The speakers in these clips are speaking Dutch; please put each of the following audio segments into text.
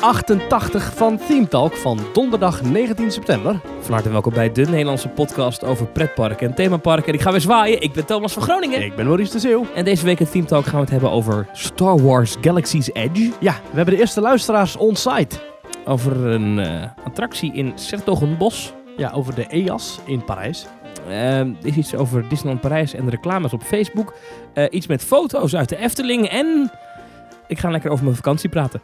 88 van Theme Talk van donderdag 19 september. Van harte welkom bij de Nederlandse podcast over pretparken en themaparken. Ik ga weer zwaaien. Ik ben Thomas van Groningen. Ik ben Maurice de Zeeuw. En deze week in Theme Talk gaan we het hebben over Star Wars Galaxy's Edge. Ja, we hebben de eerste luisteraars on-site. Over een eh, attractie in Sertogenbos. Ja, over de EAS in Parijs. Uh, er is iets over Disneyland Parijs en de reclames op Facebook. Uh, iets met foto's uit de Efteling. En ik ga lekker over mijn vakantie praten.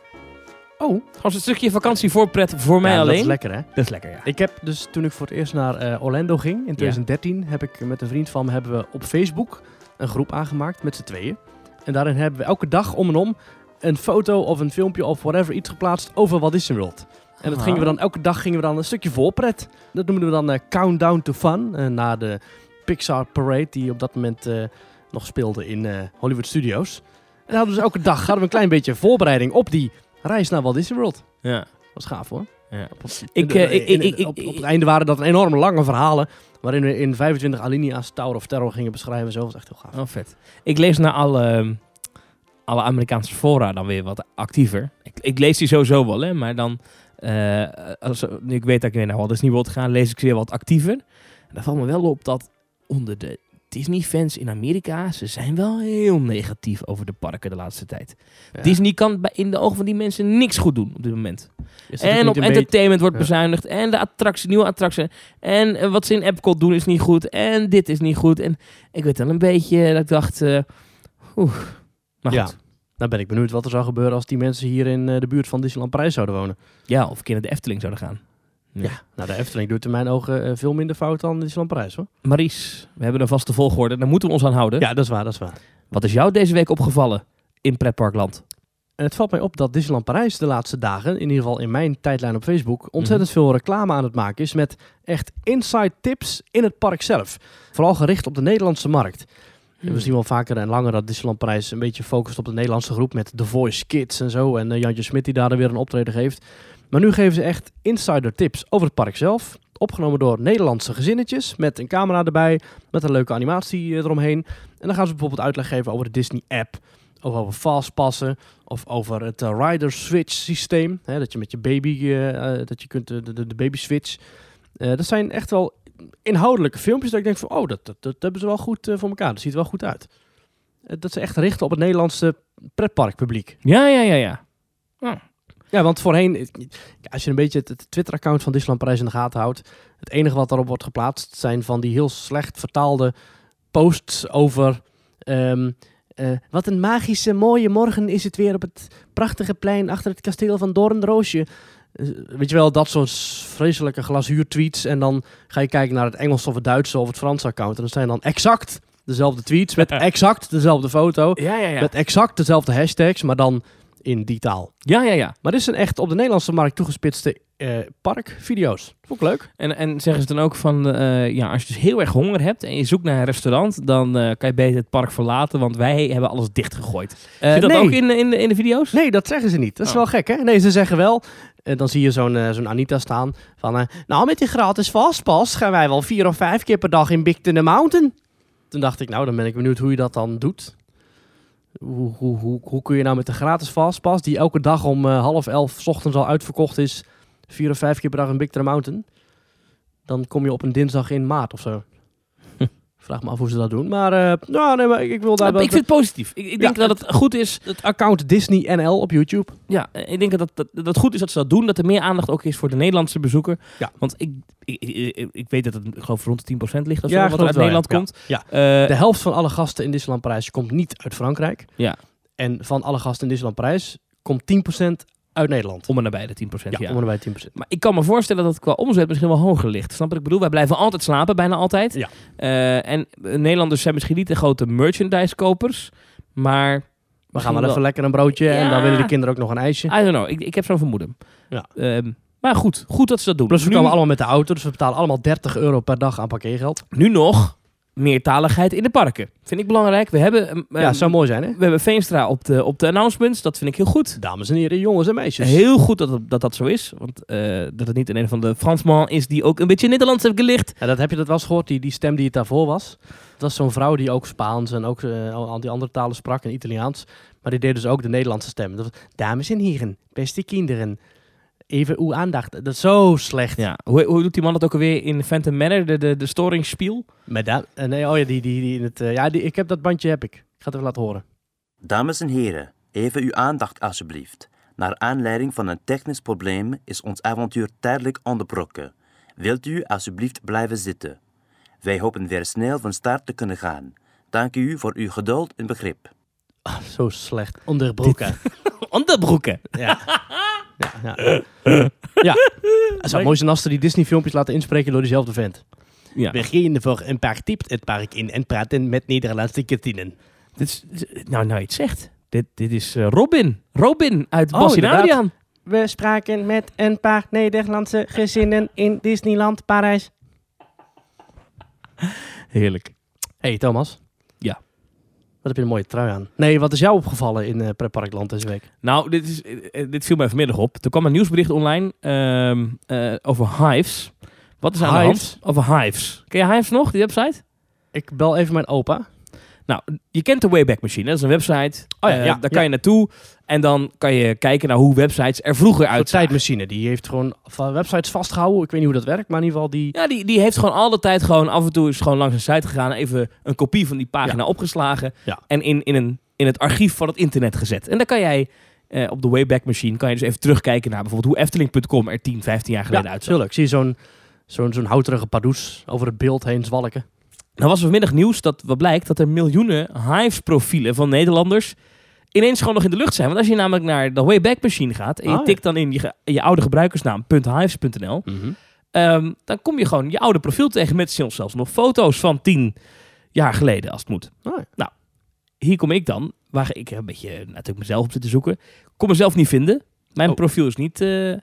Oh. Gewoon een stukje vakantie voorpret voor mij ja, alleen. dat is lekker hè? Dat is lekker, ja. Ik heb dus toen ik voor het eerst naar uh, Orlando ging in 2013, heb ik met een vriend van me hebben we op Facebook een groep aangemaakt met z'n tweeën. En daarin hebben we elke dag om en om een foto of een filmpje of whatever iets geplaatst over Walt Disney World. En dat gingen we dan elke dag gingen we dan een stukje voorpret. Dat noemden we dan eh, Countdown to Fun. eh, na de Pixar Parade die op dat moment eh, nog speelde in eh, Hollywood Studios. En dan hadden we dus elke dag hadden we een klein beetje voorbereiding op die reis naar Walt Disney World. ja. Dat was gaaf hoor. ja. Op, Ik, de- ik- in- ik- ik- op, op het einde waren dat enorme lange verhalen. Waarin we in 25 alinea's Tower of Terror gingen beschrijven. Zo dat was echt heel gaaf. Oh, vet. Ik lees naar alle, alle Amerikaanse fora dan weer wat actiever. Ik, ik lees die sowieso wel, hè, maar dan... eh, als, nu ik weet dat ik weer naar Walt Disney World ga, lees ik ze weer wat actiever. En dan valt me wel op dat onder de Disney-fans in Amerika, ze zijn wel heel negatief over de parken de laatste tijd. Ja. Disney kan in de ogen van die mensen niks goed doen op dit moment. En op beetje- entertainment wordt Ja. bezuinigd. En de attractie, nieuwe attractie. En eh, wat ze in Epcot doen is niet goed. En dit is niet goed. En ik weet wel een beetje dat ik dacht... eh oeh. Maar Ja. goed. Nou ben ik benieuwd wat er zou gebeuren als die mensen hier in eh, de buurt van Disneyland Parijs zouden wonen. Ja, of een keer naar de Efteling zouden gaan. Ja. Nou, de Efteling doet in mijn ogen eh, veel minder fout dan Disneyland Parijs hoor. Maries, we hebben een vaste volgorde. Daar moeten we ons aan houden. Ja, dat is waar, dat is waar. Wat is jou deze week opgevallen in pretparkland? En het valt mij op dat Disneyland Parijs de laatste dagen, in ieder geval in mijn tijdlijn op Facebook, ontzettend veel reclame aan het maken is met echt inside tips in het park zelf. Vooral gericht op de Nederlandse markt. Hmm. We zien wel vaker en langer dat Disneyland Parijs een beetje focust op de Nederlandse groep met The Voice Kids en zo. En eh, Jantje Smit die daar weer een optreden geeft. Maar nu geven ze echt insider tips over het park zelf. Opgenomen door Nederlandse gezinnetjes met een camera erbij, met een leuke animatie eh, eromheen. En dan gaan ze bijvoorbeeld uitleg geven over de Disney app, of over fastpassen, of over het eh, rider switch systeem. Hè, dat je met je baby, eh, dat je kunt de, baby switch. Dat zijn echt wel inhoudelijke filmpjes dat ik denk van, oh, dat, dat, dat hebben ze wel goed voor elkaar. Dat ziet er wel goed uit. Dat ze echt richten op het Nederlandse pretparkpubliek. Ja, ja, ja, ja. Ja, want voorheen, als je een beetje het, Twitter-account van Disneyland Parijs in de gaten houdt, het enige wat daarop wordt geplaatst zijn van die heel slecht vertaalde posts over ehm, eh, wat een magische mooie morgen is het weer op het prachtige plein achter het kasteel van Doornroosje. Eh, weet je wel, dat soort vreselijke glazuur-tweets. En dan ga je kijken naar het Engels of het Duitse of het Franse account. En dan zijn dan exact dezelfde tweets met exact dezelfde foto. Ja, ja, ja. Met exact dezelfde hashtags, maar dan in die taal. Ja, ja, ja. Maar dit zijn echt op de Nederlandse markt toegespitste eh, parkvideo's. Vond ik leuk. En, en zeggen ze dan ook van, eh, ja, als je dus heel erg honger hebt en je zoekt naar een restaurant, dan eh, kan je beter het park verlaten, want wij hebben alles dichtgegooid. Eh, Zit dat nee. ook in, de- in, de, in de video's? Nee, dat zeggen ze niet. Dat is Oh. wel gek, hè? Nee, ze zeggen wel... dan zie je zo'n zo'n Anita staan van... nou, met die gratis vastpas gaan wij wel vier of vijf keer per dag in Big Thunder Mountain. Toen dacht ik, nou, dan ben ik benieuwd hoe je dat dan doet. Hoe, kun je nou met de gratis vastpas, die elke dag om eh, half elf ochtends al uitverkocht is, vier of vijf keer per dag in Big Thunder Mountain, dan kom je op een dinsdag in maart of zo. Vraag me af hoe ze dat doen. Maar, eh, nou, nee, maar ik, ik wil daar ik wel... vind het positief. Ik, ik denk Ja, dat het goed is het account Disney NL op YouTube. Ja, eh, ik denk dat, dat dat goed is dat ze dat doen. Dat er meer aandacht ook is voor de Nederlandse bezoeker. Ja. Want ik, ik, ik, ik weet dat het ik geloof rond de 10% ligt of Ja, zo, ik wat er uit wel, Nederland ja. komt. Ja. Eh, De helft van alle gasten in Disneyland Parijs komt niet uit Frankrijk. Ja. En van alle gasten in Disneyland Parijs komt 10% uit Nederland. om en nabij de 10%. Ja, Ja, om en bij 10%. Maar ik kan me voorstellen dat het qua omzet misschien wel hoger ligt. Snap wat ik bedoel? Wij blijven altijd slapen, bijna altijd. Ja. Eh, en Nederlanders zijn misschien niet de grote merchandise-kopers. Maar We gaan wel even lekker een broodje en dan willen de kinderen ook nog een ijsje. I don't know. Ik, ik heb zo'n vermoeden. Ja. Ehm, maar goed, goed dat ze dat doen. Plus we nu, komen allemaal met de auto, dus we betalen allemaal 30 euro per dag aan parkeergeld. nu nog meertaligheid in de parken. Vind ik belangrijk. We hebben, ehm, ja, ehm, zou mooi zijn hè? we hebben Veenstra op de, op de announcements. Dat vind ik heel goed. Dames en heren, jongens en meisjes. Heel goed dat, dat dat zo is. Want eh, dat het niet een van de Fransman is die ook een beetje Nederlands heeft gelicht. Ja, dat heb je dat wel eens gehoord, die, die stem die het daarvoor was. Dat was zo'n vrouw die ook Spaans en ook eh, al die andere talen sprak en Italiaans. Maar die deed dus ook de Nederlandse stem. Dat was, Dames en heren, beste kinderen, even uw aandacht. Dat is zo slecht. Ja. Hoe, hoe doet die man het ook alweer in Phantom Manor, de, de, de storingsspiel? Madame, eh, nee, oh ja, die, die, die in het, eh, ja, die, ik heb dat bandje, heb ik. Ik ga het even laten horen. Dames en heren, even uw aandacht alsjeblieft. Naar aanleiding van een technisch probleem is ons avontuur tijdelijk onderbroken. Wilt u alsjeblieft blijven zitten? Wij hopen weer snel van start te kunnen gaan. Dank u voor uw geduld en begrip. Ah, zo slecht. Onderbroken. Onderbroeken. Ja. Ja, ja. ja. Het zou mooi zijn als ze die Disney-filmpjes laten inspreken door diezelfde vent. Ja. We gaan voor een paar tips het park in en praten met Nederlandse kantinen. Dit is, nou, nou, je het zegt. Dit, dit is eh, Robin. Robin uit Oh, Bas. Adriaan. We spraken met een paar Nederlandse gezinnen in Disneyland Parijs. Heerlijk. Hey Thomas. Heb je een mooie trui aan? Nee, wat is jou opgevallen in uh, Pretparkland deze week? Nou, dit, is, eh, dit viel mij vanmiddag op. Er kwam een nieuwsbericht online ehm, eh, over Hives. Wat is aan de Hives? hand? Over Hives. Ken je Hives nog, die website? Ik bel even mijn opa. Nou, je kent de Wayback Machine. Dat is een website. Oh ja, Eh, ja, daar kan je naartoe. En dan kan je kijken naar hoe websites er vroeger uitzagen. tijdmachine. Die heeft gewoon van websites vastgehouden. Ik weet niet hoe dat werkt, maar in ieder geval die... Ja, die, die heeft gewoon al de tijd gewoon af en toe is gewoon langs een site gegaan. Even een kopie van die pagina opgeslagen. Ja. En in, in, een, in het archief van het internet gezet. En dan kan jij eh, op de Wayback Machine kan je dus even terugkijken naar bijvoorbeeld hoe Efteling.com er 10, 15 jaar geleden Ja, uitzag. tuurlijk. Zie je zo'n zo'n zo'n houterige pardoes over het beeld heen zwalken. Nou was er vanmiddag nieuws dat wat blijkt dat er miljoenen Hives-profielen van Nederlanders ineens gewoon nog in de lucht zijn. Want als je namelijk naar de Wayback Machine gaat en je Ah, ja. tikt dan in je, oude gebruikersnaam .hives.nl, ehm, dan kom je gewoon je oude profiel tegen met zelfs nog foto's van tien jaar geleden als het moet. Ja. Nou, hier kom ik dan, waar ik een beetje natuurlijk mezelf op zit te zoeken. Kon mezelf niet vinden. Mijn Oh. profiel is niet eh, is niet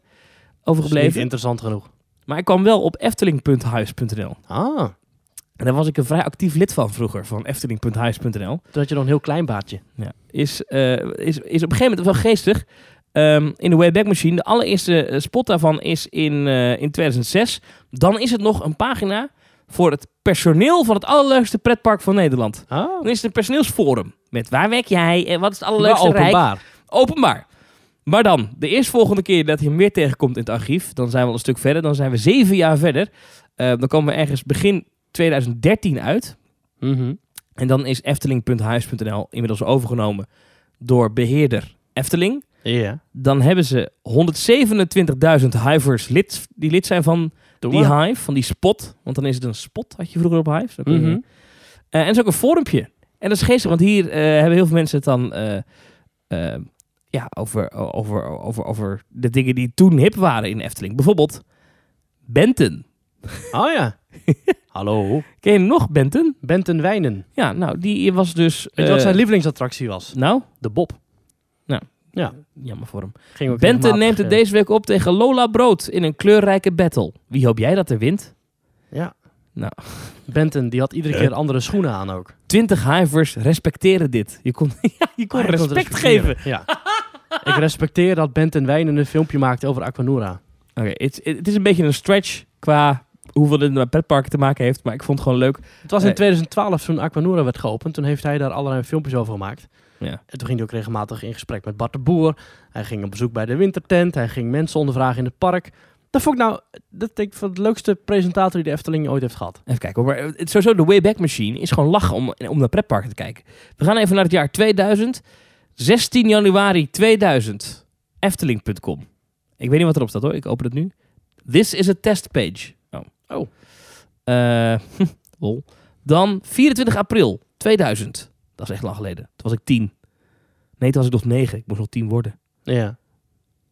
overgebleven. interessant genoeg. Maar ik kwam wel op efteling.huis.nl. Ah, En daar was ik een vrij actief lid van vroeger, van efteling.huis.nl. toen had je nog een heel klein baardje. Ja. Is, eh, is, is op een gegeven moment wel geestig. Ehm, in de Wayback Machine, de allereerste eh, spot daarvan is in, eh, in 2006. Dan is het nog een pagina voor het personeel van het allerleukste pretpark van Nederland. Ah, Dan is het een personeelsforum. Met waar werk jij en wat is het allerleukste openbaar. Openbaar. Maar dan, de eerstvolgende keer dat hij hem weer tegenkomt in het archief, dan zijn we al een stuk verder. Dan zijn we zeven jaar verder. Eh, dan komen we ergens begin 2013 uit. Mhm. En dan is Efteling.huis.nl inmiddels overgenomen door beheerder Efteling. Ja. Dan hebben ze 127.000 hivers lid, die lid zijn van Doe die maar. hive, van die spot. Want dan is het een spot, had je vroeger op hive. Dan kun je- Mhm. Eh, en er is ook een forumpje. En dat is geestig, want hier eh, hebben heel veel mensen het dan eh, ja, over, over, over, over de dingen die toen hip waren in Efteling. Bijvoorbeeld Benten. Oh ja. Hallo. Ken je hem nog, Benten? Benten Wijnen. Ja, nou, die was dus... Weet je wat eh, zijn lievelingsattractie was? Nou, De Bob. Ja. jammer voor hem. Ging ook Benten neemt het deze week op tegen Lola Brood in een kleurrijke battle. Wie hoop jij dat er wint? Ja. Nou. Benten, die had iedere keer andere schoenen aan ook. 20 hivers respecteren dit. Je kon, ja, je kon Ah, respect geven. Ja. ik respecteer dat Benten Wijnen een filmpje maakte over Aquanura. Oké, het het is een beetje een stretch qua hoeveel dit met pretparken te maken heeft. Maar ik vond het gewoon leuk. Het was in Eh. 2012 toen Aquanura werd geopend. Toen heeft hij daar allerlei filmpjes over gemaakt. Ja. En toen ging hij ook regelmatig in gesprek met Bart de Boer. Hij ging op bezoek bij de wintertent. Hij ging mensen ondervragen in het park. Dat vond ik nou, dat ik van de leukste presentator die de Efteling ooit heeft gehad. Even kijken. hoor. Maar het, sowieso, de Wayback Machine is gewoon lachen om, om naar pretparken te kijken. We gaan even naar het jaar 2000. 16 januari 2000. Efteling.com. Ik weet niet wat erop staat hoor. Ik open het nu. This is a test page. Oh. Eh, lol. Dan 24 april 2000. Dat is echt lang geleden. Toen was ik 10. Nee, toen was ik nog 9. Ik moest nog 10 worden. Ja.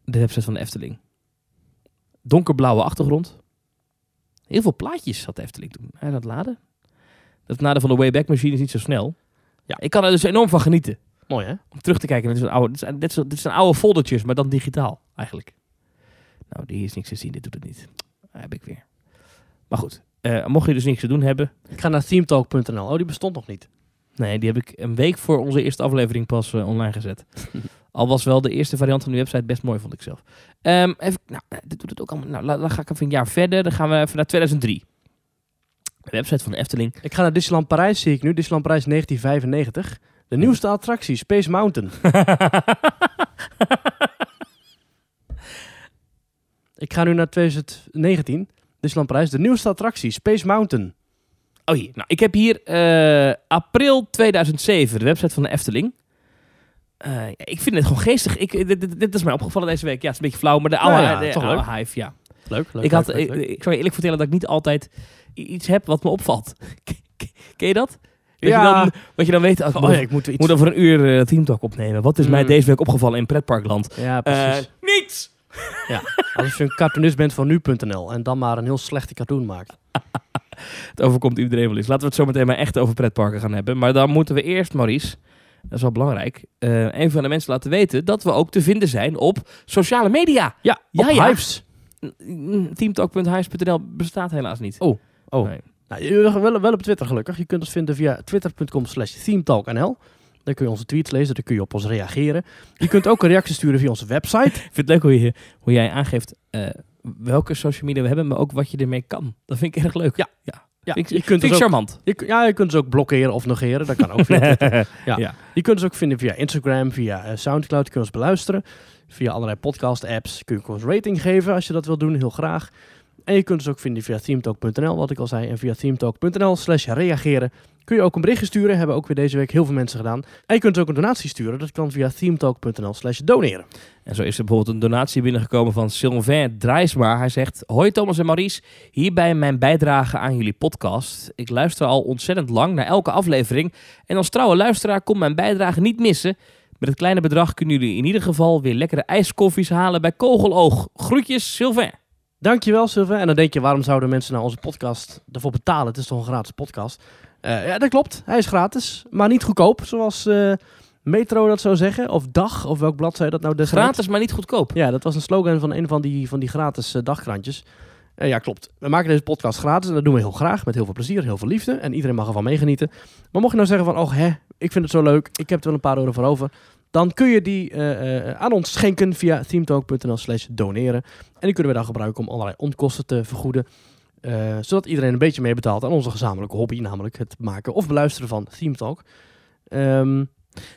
De website van de Efteling. Donkerblauwe achtergrond. Heel veel plaatjes had de Efteling toen. Hij dat laden. Dat nadeel van de Wayback Machine is niet zo snel. Ja, ik kan er dus enorm van genieten. Mooi hè? Om terug te kijken. Dit, een oude, dit, zijn, dit, zijn, dit zijn oude foldertjes, maar dan digitaal eigenlijk. Nou, die is niks te zien. Dit doet het niet. Heb ik weer. Maar goed. eh, mocht je dus niks te doen hebben. Ik ga naar themetalk.nl. Oh, die bestond nog niet. Nee, die heb ik een week voor onze eerste aflevering pas eh, online gezet. Al was wel de eerste variant van de website best mooi, vond ik zelf. Ehm, even, nou, eh, dit doet het ook allemaal. Nou, dan ga ik even een jaar verder. Dan gaan we even naar 2003. De website van de Efteling. Ik ga naar Disneyland Parijs, zie ik nu. Disneyland Parijs 1995. De nieuwste attractie, Space Mountain. Ik ga nu naar 2019. Disneyland Parijs. De nieuwste attractie, Space Mountain. Oh hier. Nou, ik heb hier eh, april 2007, de website van de Efteling. Eh, ja, ik vind het gewoon geestig. Ik, dit, dit, dit is mij opgevallen deze week. Ja, het is een beetje flauw, maar de oude, Nou ja, de oude leuk. hive, ja. Leuk, leuk. ik, had, leuk, leuk, ik, leuk. ik zal je eerlijk vertellen dat ik niet altijd iets heb wat me opvalt. Ken je dat? Dat Ja. Je dan, wat je dan weet, Oh, moet, ja, ik moet iets... moet over een uur eh Team Talk opnemen. Wat is mij Mm. deze week opgevallen in pretparkland? Ja, Eh precies. niets! Als je een cartoonist bent van nu.nl en dan maar een heel slechte cartoon maakt. Het overkomt iedereen wel eens. Laten we het zo meteen maar echt over pretparken gaan hebben. Maar dan moeten we eerst, Maurice, dat is wel belangrijk, eh, een van de mensen laten weten dat we ook te vinden zijn op sociale media. Ja, Ja, op ja. Hives. Teamtalk.hives.nl bestaat helaas niet. Oh, oh. Nee. Nou, je- wel, wel op Twitter gelukkig. Je kunt ons vinden via twitter.com slash themetalknl. Daar kun je onze tweets lezen, daar kun je op ons reageren. Je kunt ook een reactie sturen via onze website. Ik vind het leuk hoe, je, hoe jij aangeeft eh, welke social media we hebben, maar ook wat je ermee kan. Dat vind ik erg leuk. Ja. ja. Ja, ik, je kunt dus ook, charmant. je, kun- ja, je kunt ze ook blokkeren of negeren. Dat kan ook via. Ja. Ja. Je kunt ons ook vinden via Instagram, via eh, Soundcloud. Je kunt ons beluisteren. Via allerlei podcast-apps kun je ons rating geven als je dat wil doen, heel graag. En je kunt ons ook vinden via themetalk.nl, wat ik al zei. En via themetalk.nl slash reageren kun je ook een berichtje sturen. Hebben ook weer deze week heel veel mensen gedaan. En je kunt ook een donatie sturen. Dat kan via themetalk.nl slash doneren. En zo is er bijvoorbeeld een donatie binnengekomen van Sylvain Drijsma. Hij zegt, hoi Thomas en Maurice, hierbij mijn bijdrage aan jullie podcast. Ik luister al ontzettend lang naar elke aflevering. En als trouwe luisteraar kon mijn bijdrage niet missen. Met het kleine bedrag kunnen jullie in ieder geval weer lekkere ijskoffies halen bij Kogeloog. Groetjes, Sylvain. Dankjewel, Sylvain. En dan denk je, waarom zouden mensen naar onze podcast ervoor betalen? Het is toch een gratis podcast? Eh, ja, dat klopt. Hij is gratis, maar niet goedkoop, zoals eh, Metro dat zou zeggen. Of Dag, of welk blad zei dat nou destijds? Gratis, maar niet goedkoop. Ja, dat was een slogan van een van die, van die gratis eh, dagkrantjes. Ja, klopt. We maken deze podcast gratis en dat doen we heel graag. Met heel veel plezier, heel veel liefde. En iedereen mag ervan meegenieten. Maar mocht je nou zeggen van, oh hè, ik vind het zo leuk. Ik heb er wel een paar euro voor over. Dan kun je die eh, eh, aan ons schenken via themetalk.nl slash doneren. En die kunnen we dan gebruiken om allerlei onkosten te vergoeden. Eh, zodat iedereen een beetje meebetaalt aan onze gezamenlijke hobby. Namelijk het maken of beluisteren van Theme Talk. Ehm,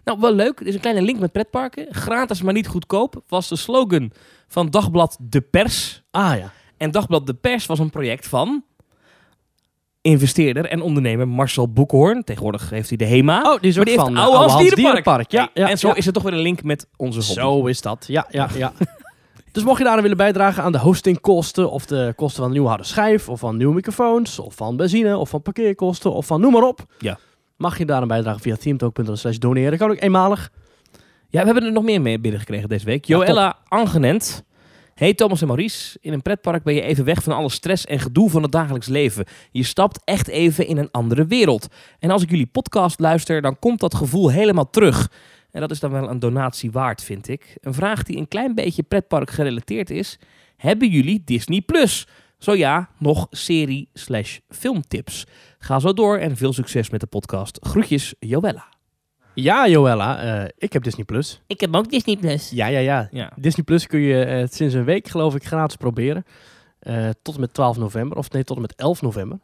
Nou, wel leuk. Er is een kleine link met pretparken. Gratis, maar niet goedkoop. Was de slogan van Dagblad De Pers. ah ja. En Dagblad De Pers was een project van investeerder en ondernemer Marcel Boekhoorn. Tegenwoordig heeft hij de HEMA. Oh, die is ook die van eh, Oude Hans Dierenpark. Ja, ja, en zo ja. is er toch weer een link met onze hobby. Zo is dat. Ja, ja, ja. dus mocht je daar willen bijdragen aan de hostingkosten of de kosten van een nieuwe harde schijf of van nieuwe microfoons of van benzine of van parkeerkosten of van noem maar op. Ja. Mag je daar een bijdrage via teamtalk.nl slash doneren. Kan ook eenmalig. Ja, we hebben er nog meer mee binnengekregen deze week. Joella Angenent. Hey Thomas en Maurice, in een pretpark ben je even weg van alle stress en gedoe van het dagelijks leven. Je stapt echt even in een andere wereld. En als ik jullie podcast luister, dan komt dat gevoel helemaal terug. En dat is dan wel een donatie waard, vind ik. Een vraag die een klein beetje pretpark gerelateerd is. Hebben jullie Disney Plus? Zo ja, nog serie slash filmtips. Ga zo door en veel succes met de podcast. Groetjes, Joella. Ja, Joella, eh, ik heb Disney Plus. Ik heb ook Disney Plus. Ja, ja, ja. Ja. Disney Plus kun je eh, sinds een week geloof ik gratis proberen. Eh, tot en met 12 november. Of nee, tot en met 11 november.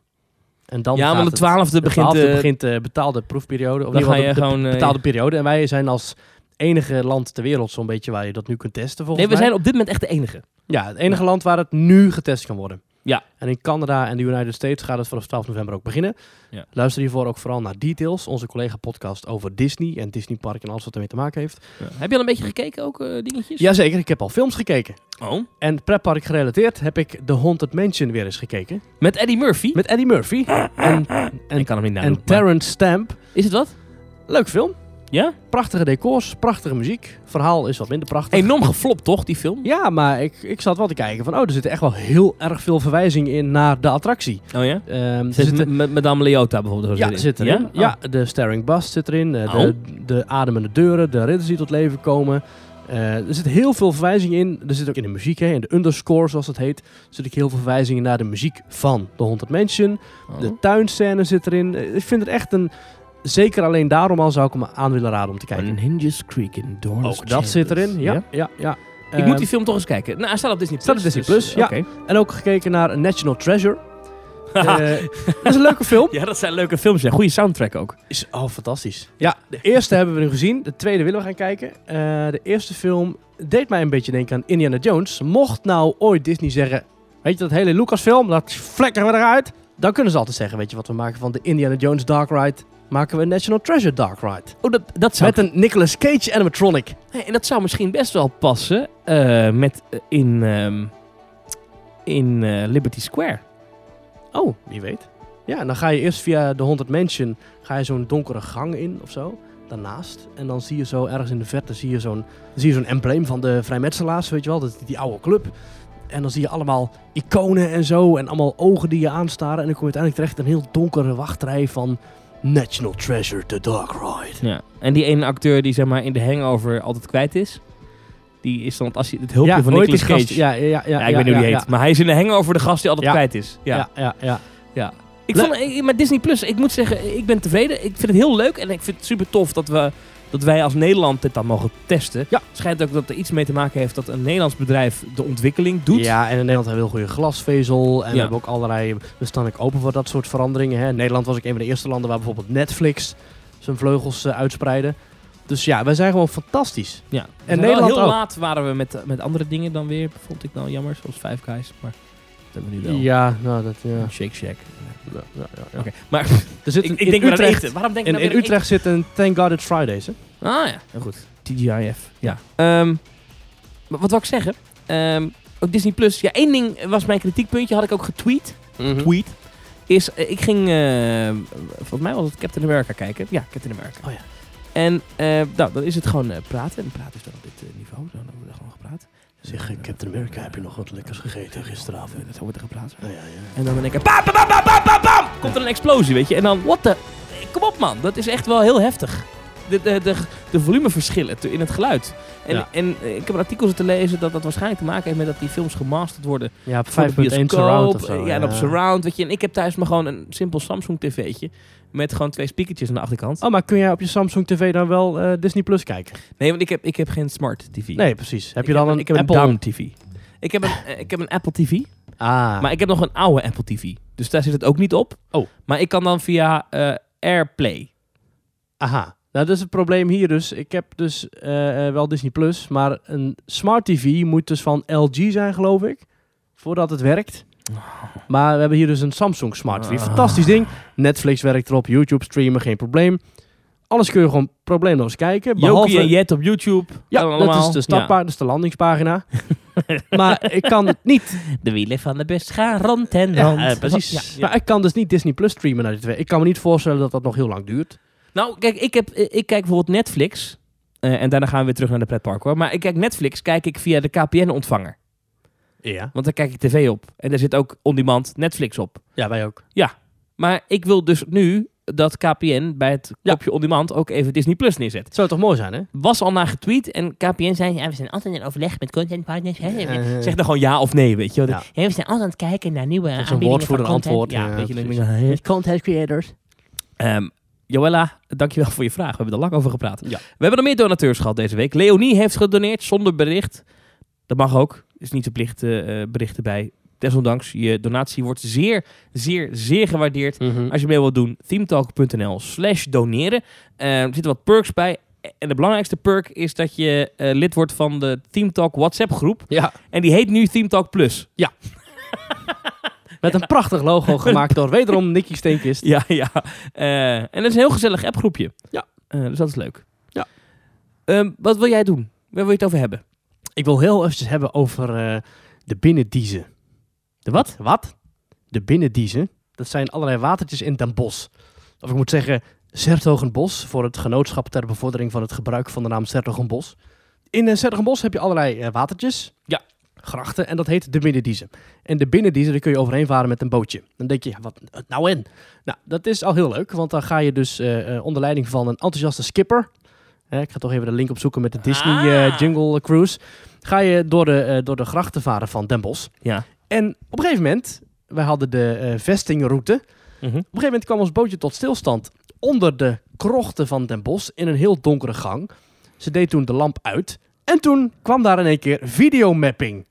En dan Ja, gaat want de het- twaalfde de begint... 12e begint de betaalde proefperiode. Of Dan ga je de, gewoon, de betaalde periode. En wij zijn als enige land ter wereld zo'n beetje waar je dat nu kunt testen volgens Nee, we mij. zijn op dit moment echt de enige. Ja, het enige land waar het nu getest kan worden. Ja. En in Canada en de United States gaat het vanaf 12 november ook beginnen. Ja. Luister hiervoor ook vooral naar Details, onze collega podcast over Disney en Disney Park en alles wat ermee te maken heeft. Heb je al een beetje gekeken, ook eh, dingetjes? Jazeker, ik heb al films gekeken. Oh. En pretpark gerelateerd heb ik The Haunted Mansion weer eens gekeken. Met Eddie Murphy? Met Eddie Murphy en, en, ik kan hem niet en nadoen. maar- Terrence Stamp. Is het wat? Leuk film. Ja? Prachtige decors, prachtige muziek. Verhaal is wat minder prachtig. Enorm geflopt, toch, die film? Ja, maar ik, ik zat wel te kijken van, oh, er zitten echt wel heel erg veel verwijzingen in naar de attractie. Oh ja? Ehm, Zit zitten, met Madame Leota bijvoorbeeld? ja, zit erin. Ja, Oh. de Staring Bust zit erin. eh, Oh. de, de ademende deuren, de ridders die tot leven komen. Eh, er zit heel veel verwijzingen in. Er zit ook in de muziek, hè, in de underscore zoals het heet, zit ook heel veel verwijzingen naar de muziek van The Haunted Mansion. Oh. De tuinscène zit erin. Eh, Ik vind het echt een... Zeker alleen daarom al zou ik hem aan willen raden om te kijken. Een Hinges Creek in Dorners Ook dat zit erin. Ja, ja, ja. Ik Ehm, moet die film toch eens kijken. Nou, hij staat op Disney Plus. staat op Disney dus, Plus, ja. oké. En ook gekeken naar National Treasure. Eh, dat is een leuke film. Ja, dat zijn leuke films. Ja, goede soundtrack ook. Is, oh, fantastisch. Ja, de eerste hebben we nu gezien. De tweede willen we gaan kijken. Eh, de eerste film deed mij een beetje denken aan Indiana Jones. Mocht nou ooit Disney zeggen... Weet je, dat hele Lucasfilm, dat vlekken we eruit. Dan kunnen ze altijd zeggen, weet je wat we maken van de Indiana Jones Dark Ride? Maken we een National Treasure Dark Ride. Oh, dat, dat zou... Met een Nicolas Cage animatronic. Nee, en dat zou misschien best wel passen eh, met, eh, in, ehm, in eh, Liberty Square. Oh, wie weet. Ja, en dan ga je eerst via de Haunted Mansion... ga je zo'n donkere gang in of zo. Daarnaast. En dan zie je zo ergens in de verte... zie je zo'n zie je zo'n embleem van de vrijmetselaars, weet je wel. Dat, die oude club. En dan zie je allemaal iconen en zo. En allemaal ogen die je aanstaren. En dan kom je uiteindelijk terecht in een heel donkere wachtrij van... National Treasure, The Dark Ride. Ja. En die ene acteur die zeg maar in de hangover altijd kwijt is. Die is dan als hij het hulpje van hoe heet Nicolas Cage. gast? Ja, ja, ja, ja, Ja, ik weet niet hoe die ja, heet. Maar hij is in de hangover de gast die altijd Ja. kwijt is. Ja. Ja, ja, ja. Ik Le- vond, met Disney Plus, ik moet zeggen, ik ben tevreden. Ik vind het heel leuk en ik vind het super tof dat, we, dat wij als Nederland dit dan mogen testen. Ja. Schijnt ook dat er iets mee te maken heeft dat een Nederlands bedrijf de ontwikkeling doet. Ja, en in Nederland hebben we heel goede glasvezel. En Ja. we hebben ook allerlei... We staan ook open voor dat soort veranderingen. Hè. Nederland was ook een van de eerste landen waar bijvoorbeeld Netflix zijn vleugels eh, uitspreidde. Dus ja, wij zijn gewoon fantastisch. Ja. En Nederland heel ook. laat waren we met, met andere dingen dan weer, vond ik dan jammer, zoals Five Guys. Maar hebben we nu wel. Ja, nou dat... Ja. Shake Shack. Ja, ja, ja, maar Er zit ik, denk Utrecht, eten. Waarom denk ik in, nou in Utrecht zit een Thank God It's Fridays. Hè? Ah ja, heel goed. TGIF. Ja. Ehm, maar wat wil ik zeggen? Ehm, ook Disney Plus. Ja, één ding was mijn kritiekpuntje, had ik ook getweet. tweet. Is, eh, ik ging, eh, volgens mij was het Captain America kijken. Ja, Captain America. Oh ja. En eh, nou, dan is het gewoon praten. En praten is dan op dit niveau. Dan Zeg, eh, Captain America, heb je nog wat lekkers gegeten gisteravond? eh, Zo wordt er gepraat. Ja, ja, ja. En dan denk ik, bam, bam, bam, bam, bam, bam, bam, komt er een explosie, weet je. En dan, what the... Kom op, man. Dat is echt wel heel heftig. De, de, de, de volumeverschillen in het geluid. En, Ja. en eh, ik heb een artikel zitten lezen dat dat waarschijnlijk te maken heeft met dat die films gemasterd worden Ja, op voor de 5.1 bioscoop. surround of zo. Ja, en op surround, weet je. En ik heb thuis maar gewoon een simpel Samsung tv'tje. Met gewoon twee speakertjes aan de achterkant. Oh, maar kun jij op je Samsung TV dan wel eh, Disney Plus kijken? Nee, want ik heb, ik heb geen smart tv. Nee, precies. Heb Ik je dan een, een ik heb Apple... een Down TV. Ik heb een, eh, ik heb een Apple TV. Ah, Maar ik heb nog een oude Apple TV. Dus daar zit het ook niet op. Oh. Maar ik kan dan via eh, AirPlay. aha. Nou, dat is het probleem hier dus. Ik heb dus eh, eh, wel Disney Plus, maar een smart TV moet dus van LG zijn, geloof ik, voordat het werkt. Maar we hebben hier dus een Samsung Smart TV. Ah. Fantastisch ding. Netflix werkt erop, YouTube streamen, geen probleem. Alles kun je gewoon probleemloos kijken. Behalve en Jet op YouTube. Ja, dat is de startpagina, dat is de landingspagina. maar ik kan niet De wielen van de bus gaan rond en Ja, rond. precies. Ja, ja. Maar ik kan dus niet Disney Plus streamen naar die twee. Ik kan me niet voorstellen dat dat nog heel lang duurt. Nou, kijk, ik, heb, ik kijk bijvoorbeeld Netflix. eh, en daarna gaan we weer terug naar de pretpark hoor. Maar ik kijk Netflix kijk ik via de KPN-ontvanger. Ja. Want daar kijk ik tv op. En daar zit ook on-demand Netflix op. Ja, wij ook. Maar ik wil dus nu dat KPN bij het Ja. kopje on-demand ook even Disney Plus neerzet. Het zou toch mooi zijn, hè? Was al naar getweet en KPN zei, ja, we zijn altijd in overleg met content partners. Hè? Zeg dan gewoon ja of nee, weet je. wel. Ja. Ja, we zijn altijd aan het kijken naar nieuwe aanbiedingen woordvoerder van content. antwoord, Ja, ja, weet je, dan content creators. Ehm, Joella, dankjewel voor je vraag. We hebben er lang over gepraat. Ja. We hebben nog meer donateurs gehad deze week. Leonie heeft gedoneerd zonder bericht. Dat mag ook. Is niet verplicht eh, berichten bij. Desondanks, je donatie wordt zeer, zeer, zeer gewaardeerd. Als je mee wilt doen, themetalk.nl slash doneren. Eh, er zitten wat perks bij. En de belangrijkste perk is dat je eh, lid wordt van de Teamtalk WhatsApp groep. Ja, En die heet nu Teamtalk Plus. met een prachtig logo gemaakt door wederom Nicky Steenkist. Ja, ja. Eh, en dat is een heel gezellig appgroepje. Ja. Eh, dus dat is leuk. Ja. Ehm, wat wil jij doen? Waar wil je het over hebben? Ik wil heel eventjes hebben over eh, de binnendiezen. De wat? Wat? De binnendiezen. Dat zijn allerlei watertjes in Den Bosch. Of ik moet zeggen, Sertogenbos voor het genootschap ter bevordering van het gebruik van de naam Sertogenbos. In uh, Sertogenbos heb je allerlei eh, watertjes. Ja. Grachten. En dat heet de binnendiezen. En de binnendiezen, daar kun je overheen varen met een bootje. Dan denk je, ja, wat nou en? Nou, dat is al heel leuk. Want dan ga je dus onder leiding van een enthousiaste skipper. Ik ga toch even de link opzoeken met de Disney eh, Ah. Jungle Cruise. Ga je door de, eh, door de grachten varen van Den Bosch. Ja. En op een gegeven moment, wij hadden de eh, vestingroute. Op Mhm. een gegeven moment kwam ons bootje tot stilstand onder de krochten van Den Bosch in een heel donkere gang. Ze deed toen de lamp uit. En toen kwam daar in één keer videomapping.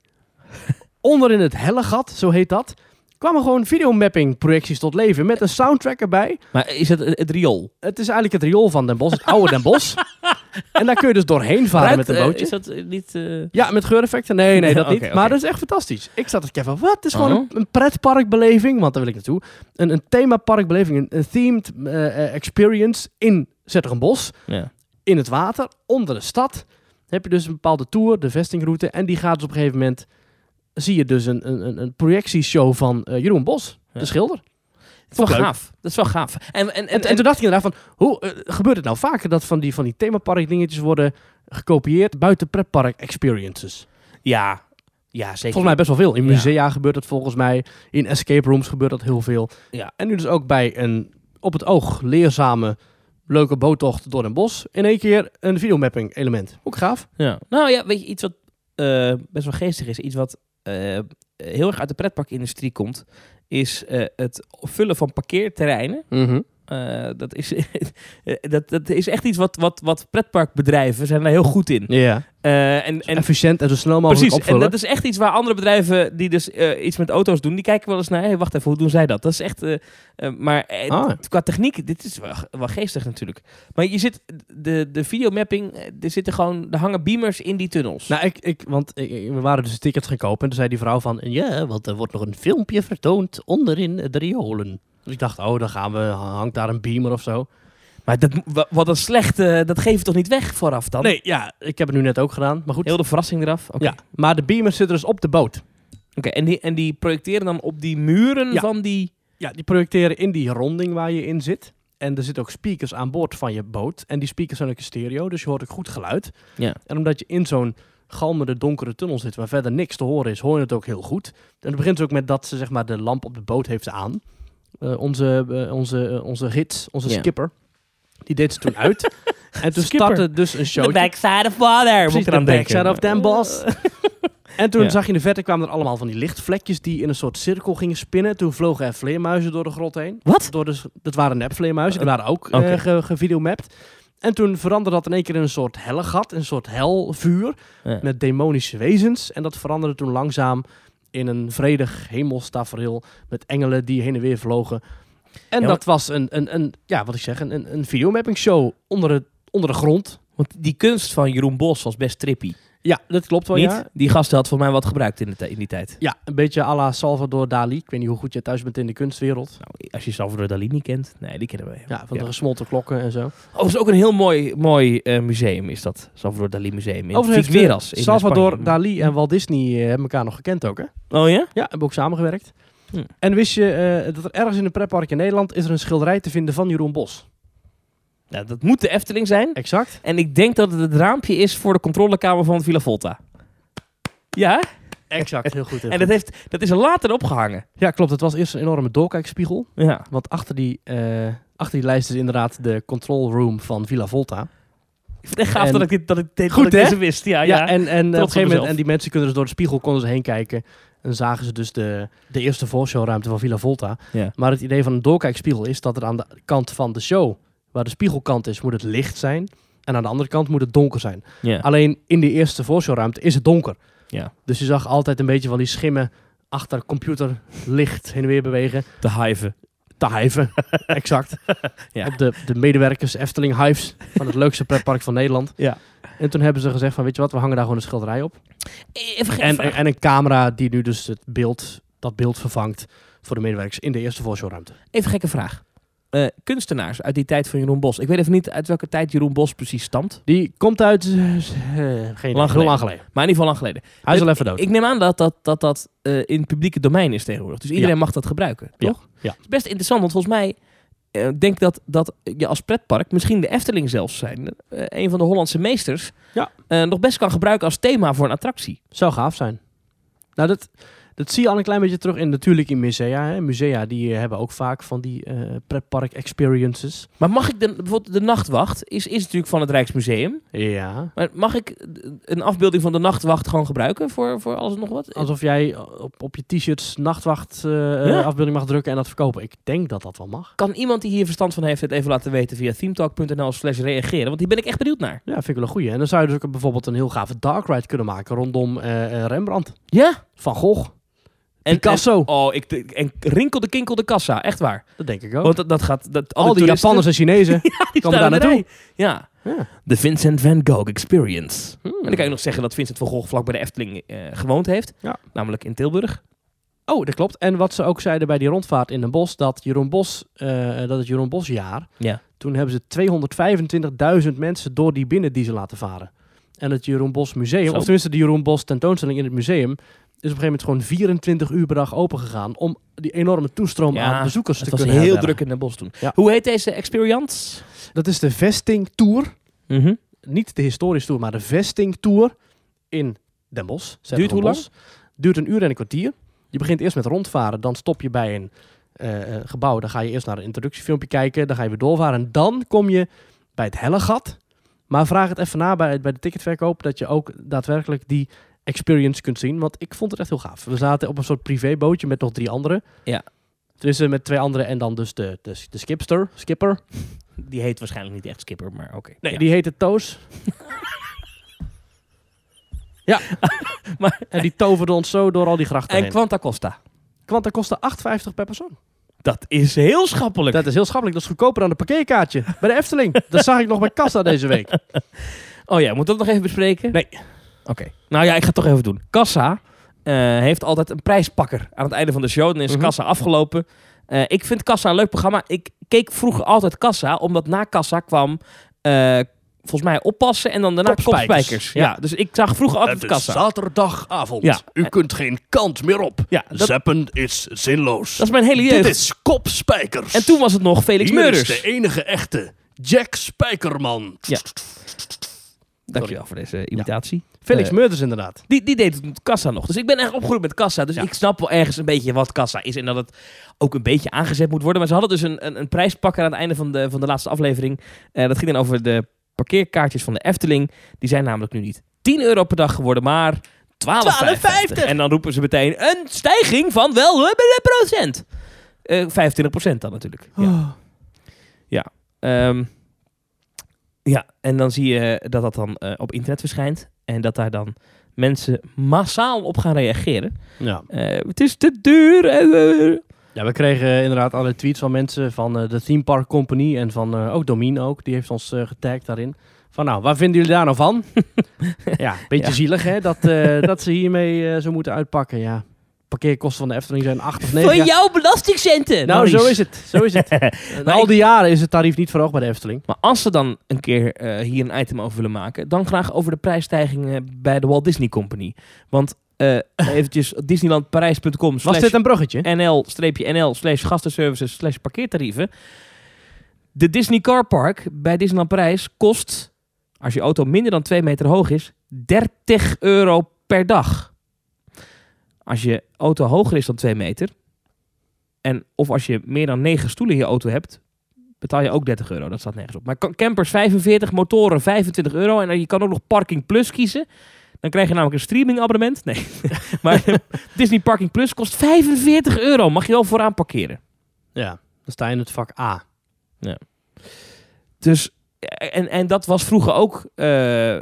onder in het hellegat, zo heet dat, kwamen gewoon videomapping projecties tot leven met een soundtrack erbij. Maar is het het riool? Het is eigenlijk het riool van Den Bosch, het oude Den Bosch. en daar kun je dus doorheen varen met een eh, bootje. Is dat niet... eh, Ja, met geureffecten? Nee, nee, dat niet. Maar dat is echt fantastisch. Ik zat te kijken van, wat? Het is gewoon Oh. een, een pretparkbeleving, want daar wil ik naartoe. Een, een themaparkbeleving, een, een themed eh, experience in Zetterenbos, ja. in het water, onder de stad. Heb je dus een bepaalde tour, de vestingroute, en die gaat dus op een gegeven moment, zie je dus een, een, een- projectieshow van eh, Jeroen Bos, Ja. de schilder. Het is wel leuk. gaaf. Dat is wel gaaf. En, en, en, En, en toen dacht ik inderdaad van, hoe eh, gebeurt het nou vaker dat van die, van die themapark dingetjes worden gekopieerd buiten pretpark experiences? ja, ja, zeker. Volgens mij best wel veel. In Ja. musea gebeurt dat volgens mij. In escape rooms gebeurt dat heel veel. Ja. En nu dus ook bij een op het oog leerzame, leuke boottocht door een bos. In één keer een videomapping element. Ook gaaf. Ja. Nou ja, weet je, iets wat eh, best wel geestig is, iets wat heel erg uit de pretparkindustrie komt, is eh, het vullen van parkeerterreinen. Eh, dat, is, eh, dat, dat is echt iets wat, wat, wat pretparkbedrijven zijn daar heel goed in. Ja. Eh, en, en Efficiënt en zo snel mogelijk Precies, en dat is echt iets waar andere bedrijven die dus iets met auto's doen, die kijken wel eens naar, hey, wacht even, hoe doen zij dat? Dat is echt, maar Ah. qua techniek, dit is wel, wel geestig natuurlijk. Maar je zit, de, de videomapping, er zitten gewoon, er hangen beamers in die tunnels. Nou, ik, ik, want ik- we waren dus tickets gaan kopen. En toen zei die vrouw van... Ja, want er wordt nog een filmpje vertoond onderin de riolen. Dus ik dacht, oh, dan gaan we... Hangt daar een beamer of zo? maar dat, wa- wat een slecht, eh, dat geef je toch niet weg vooraf dan? Nee, ja, ik heb het nu net ook gedaan. Maar goed. Heel de verrassing eraf? Oké. Ja, maar de beamer zit dus op de boot. Oké, en, die, en die projecteren dan op die muren Ja. van die... Ja, die projecteren in die ronding waar je in zit. En er zitten ook speakers aan boord van je boot. En die speakers zijn ook in stereo, dus je hoort ook goed geluid. Ja. En omdat je in zo'n galmende donkere tunnel zit waar verder niks te horen is, hoor je het ook heel goed. En het begint ook met dat ze zeg maar de lamp op de boot heeft aan. Eh, onze, eh, onze, eh, onze gids, onze skipper, die deed ze toen uit. en toen Skipper. startte dus een show. backside of water. Precies, eraan denken. backside of Den Bosch. En toen Ja. zag je in de verte kwamen er allemaal van die lichtvlekjes die in een soort cirkel gingen spinnen. Toen vlogen er vleermuizen door de grot heen. Wat? Door de, dat waren nepvleermuizen, die waren ook ge, gevideomapt. En toen veranderde dat in één keer in een soort hellegat, een soort helvuur Ja. met demonische wezens. En dat veranderde toen langzaam in een vredig hemelstafereel met engelen die heen en weer vlogen. En Ja, dat was een, een, een, ja, wat ik zeg, een, een, videomapping show onder, het, onder de grond. Want die kunst van Jeroen Bos was best trippy. Ja, dat klopt wel, Niet? ja. Die gast had voor mij wat gebruikt in, de in die tijd. Ja, een beetje à la Salvador Dali. Ik weet niet hoe goed je thuis bent in de kunstwereld. Nou, als je Salvador Dali niet kent, nee, die kennen we. Ja, van de gesmolten klokken en zo. Oh, is ook een heel mooi, mooi eh, museum, is dat. Salvador Dali Museum in Figueras. in Salvador Spanje. Dali en Walt Disney eh, hebben elkaar nog gekend ook, hè? Oh ja? Ja, hebben ook samengewerkt. Hm. En wist je eh, dat er ergens in een pretpark in Nederland is er een schilderij te vinden van Jeroen Bos? Ja? Dat moet de Efteling zijn. Exact. En ik denk dat het het raampje is voor de controlekamer van Villa Volta. Ja? Exact, heel goed. heel En goed. dat, heeft, dat is er later opgehangen. Ja, klopt. Het was eerst een enorme doorkijkspiegel. Ja. Want achter die, eh, achter die lijst is inderdaad de control room van Villa Volta. Ik vind het echt gaaf En- dat ik dit, dat ik, dit- Goed, dat ik deze wist. Ja, Ja, ja. en, en op een gegeven moment, en die mensen kunnen dus door de spiegel konden ze heen kijken. En zagen ze dus de, de eerste voorshowruimte van Villa Volta. Ja. Maar het idee van een doorkijkspiegel is dat er aan de kant van de show, waar de spiegelkant is, moet het licht zijn. En aan de andere kant moet het donker zijn. Alleen in die eerste voorshowruimte is het donker. Ja. Dus je zag altijd een beetje van die schimmen achter computerlicht heen en weer bewegen. De hiven. Te hijven, exact. Ja. Op de, de medewerkers Efteling Hives van het leukste pretpark van Nederland. Ja. En toen hebben ze gezegd van, weet je wat, we hangen daar gewoon een schilderij op. Even geen En, vraag. en een camera die nu dus het beeld, dat beeld vervangt voor de medewerkers in de eerste voorshowruimte. Even gekke vraag. Eh, kunstenaars uit die tijd van Jeroen Bos. Ik weet even niet uit welke tijd Jeroen Bos precies stamt. Die komt uit, eh, geen Lang heel lang geleden. Maar in ieder geval lang geleden. Hij is al even dood. Ik neem aan dat dat, dat, dat eh, in het publieke domein is tegenwoordig. Dus iedereen mag dat gebruiken, toch? ja. Het is best interessant, want volgens mij denk ik dat, dat je als pretpark, misschien de Efteling zelfs zijn, een van de Hollandse meesters, Ja. nog best kan gebruiken als thema voor een attractie. Zou gaaf zijn. Nou, dat, dat zie je al een klein beetje terug in natuurlijk in musea. Hè. Musea die eh, hebben ook vaak van die eh pretpark experiences. Maar mag ik de, bijvoorbeeld de nachtwacht, is, is natuurlijk van het Rijksmuseum, Ja. maar mag ik een afbeelding van de nachtwacht gewoon gebruiken voor, voor alles en nog wat? Alsof jij op, op je t-shirts nachtwacht eh, Ja. afbeelding mag drukken en dat verkopen. Ik denk dat dat wel mag. Kan iemand die hier verstand van heeft het even laten weten via themetalk.nl slash reageren? Want die ben ik echt benieuwd naar. Ja, vind ik wel een goeie. En dan zou je dus ook bijvoorbeeld een heel gave dark ride kunnen maken rondom Rembrandt. Ja? Van Gogh. En, Picasso. En, oh, ik, en rinkelde kinkelde kassa, echt waar. Dat denk ik ook. Want dat, dat gaat... Dat, Al die toeristen- Japanners en Chinezen. die komen daar naartoe. Ja. Ja. De Vincent van Gogh Experience. Hmm. En dan kan je nog zeggen dat Vincent van Gogh vlak bij de Efteling eh, gewoond heeft. Ja. Namelijk in Tilburg. Oh, dat klopt. En wat ze ook zeiden bij die rondvaart in Den Bosch, dat Jeroen Bos, eh, dat het Jeroen Bosjaar, Ja. toen hebben ze 225.000 mensen door die binnendiezel laten varen. En het Jeroen Bos Museum, Zo. of tenminste de Jeroen Bos tentoonstelling in het museum, is op een gegeven moment gewoon 24 uur per dag open gegaan om die enorme toestroom Ja, aan bezoekers Het te was kunnen heel herbergen. druk in Den Bosch toen. Ja. Hoe heet deze experience? Dat is de Vesting Tour. Mhm. Niet de historische tour, maar de Vesting Tour in Den Bosch. Duurt hoe lang? Bos. Duurt een uur en een kwartier. Je begint eerst met rondvaren, dan stop je bij een eh, eh, gebouw. Dan ga je eerst naar een introductiefilmpje kijken, dan ga je weer doorvaren. En dan kom je bij het Hellegat. Maar vraag het even na bij, bij de ticketverkoop, dat je ook daadwerkelijk die experience kunt zien. Want ik vond het echt heel gaaf. We zaten op een soort privébootje met nog drie anderen. Ja. Tenminste, met twee anderen en dan dus de, de, de skipster, skipper. Die heet waarschijnlijk niet echt Skipper, maar oké. Nee, Ja. die heette Toos. ja. Maar- en die toverde ons zo door al die grachten En heen. Quanta Costa. Dat kostte 8,50 per persoon. Dat is heel schappelijk. Dat is heel schappelijk. Dat is goedkoper dan een parkeerkaartje bij de Efteling. dat zag ik nog bij Kassa deze week. Oh ja, moet dat nog even bespreken? Nee. Oké. Nou ja, ik ga het toch even doen. Kassa eh, heeft altijd een prijspakker aan het einde van de show. Dan is Mhm. Kassa afgelopen. Eh, ik vind Kassa een leuk programma. Ik keek vroeger altijd Kassa, omdat na Kassa kwam... eh, volgens mij oppassen en dan daarna Kopspijkers. kopspijkers. Ja. Ja. dus ik zag vroeger altijd Kassa. zaterdagavond. Ja. U kunt geen kant meer op. Ja, dat, is zinloos. dat is mijn hele jeugd. is Kopspijkers. En toen was het nog Felix Meurders. enige echte Jack Spijkerman. Ja. Dankjewel voor deze imitatie. Felix Eh, Meurders inderdaad. Die, die deed het met kassa nog. Dus ik ben echt opgegroeid met kassa. Dus Ja. ik snap wel ergens een beetje wat kassa is. En dat het ook een beetje aangezet moet worden. Maar ze hadden dus een, een, een prijspakker aan het einde van de, van de laatste aflevering. Eh, dat ging dan over de parkeerkaartjes van de Efteling. Die zijn namelijk nu niet 10 euro per dag geworden, maar 12,50. En dan roepen ze meteen een stijging van wel een procent. Eh 25 procent dan natuurlijk. Ja. Ehm, ja, en dan zie je dat dat dan eh, op internet verschijnt. En dat daar dan mensen massaal op gaan reageren. Ja. Eh, het is te duur. eh, eh. Ja, we kregen inderdaad alle tweets van mensen van eh, de Theme Park Company en van eh, ook Domien ook. Die heeft ons eh, getagd daarin. Van nou, waar vinden jullie daar nou van? ja, beetje Ja. zielig hè, dat, eh, dat ze hiermee eh, zo moeten uitpakken. Ja, parkeerkosten van de Efteling zijn 8 of 9. Voor jouw belastingcenten. Nou, zo is het. Zo is het. Al die jaren is het tarief niet verhoogd bij de Efteling. Maar als ze dan een keer eh, hier een item over willen maken, dan graag over de prijsstijgingen bij de Walt Disney Company. Want eh eventjes disneylandparijs.com Was dit een bruggetje? nl-nl slash gastenservices slash parkeertarieven. De Disney Car Park bij Disneyland Parijs kost, als je auto minder dan 2 meter hoog is, 30 euro per dag. Als je auto hoger is dan 2 meter, en of als je meer dan 9 stoelen in je auto hebt, betaal je ook 30 euro. Dat staat nergens op. Maar ca- campers 45, motoren 25 euro. En je kan ook nog Parking Plus kiezen. Dan krijg je namelijk een streaming abonnement. Nee, maar Disney Parking Plus kost 45 euro. Mag je wel vooraan parkeren. Ja, dan sta je in het vak A. Dus, en, en dat was vroeger ook eh,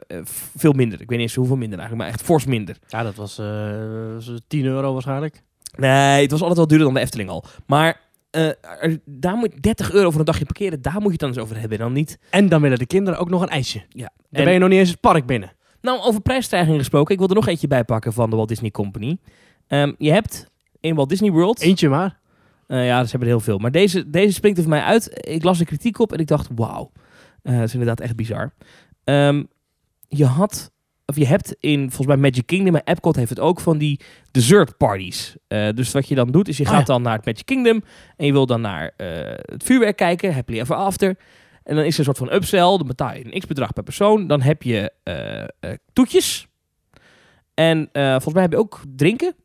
veel minder. Ik weet niet eens hoeveel minder eigenlijk, maar echt fors minder. Ja, dat was eh, was 10 euro waarschijnlijk. Nee, het was altijd wel duurder dan de Efteling al. Maar eh, er- daar moet 30 euro voor een dagje parkeren. Daar moet je het dan eens over hebben. Dan niet. En dan willen de kinderen ook nog een ijsje. Ja. Dan En- ben je nog niet eens het park binnen. Nou, over prijsstijging gesproken. Ik wil er nog eentje bij pakken van de Walt Disney Company. Ehm, je hebt in Walt Disney World... Eentje maar. Eh, ja, ze hebben er heel veel. Maar deze, deze springt er voor mij uit. Ik las de kritiek op en ik dacht, wauw. Eh, dat is inderdaad echt bizar. Ehm, je had, of je hebt in, volgens mij Magic Kingdom, maar Epcot heeft het ook, van die dessert parties. Eh, dus wat je dan doet, is je Oh, gaat ja. dan naar het Magic Kingdom en je wil dan naar eh, het vuurwerk kijken, happily ever after. En dan is er een soort van upsell, dan betaal je een x-bedrag per persoon. Dan heb je toetjes. En volgens mij heb je ook drinken.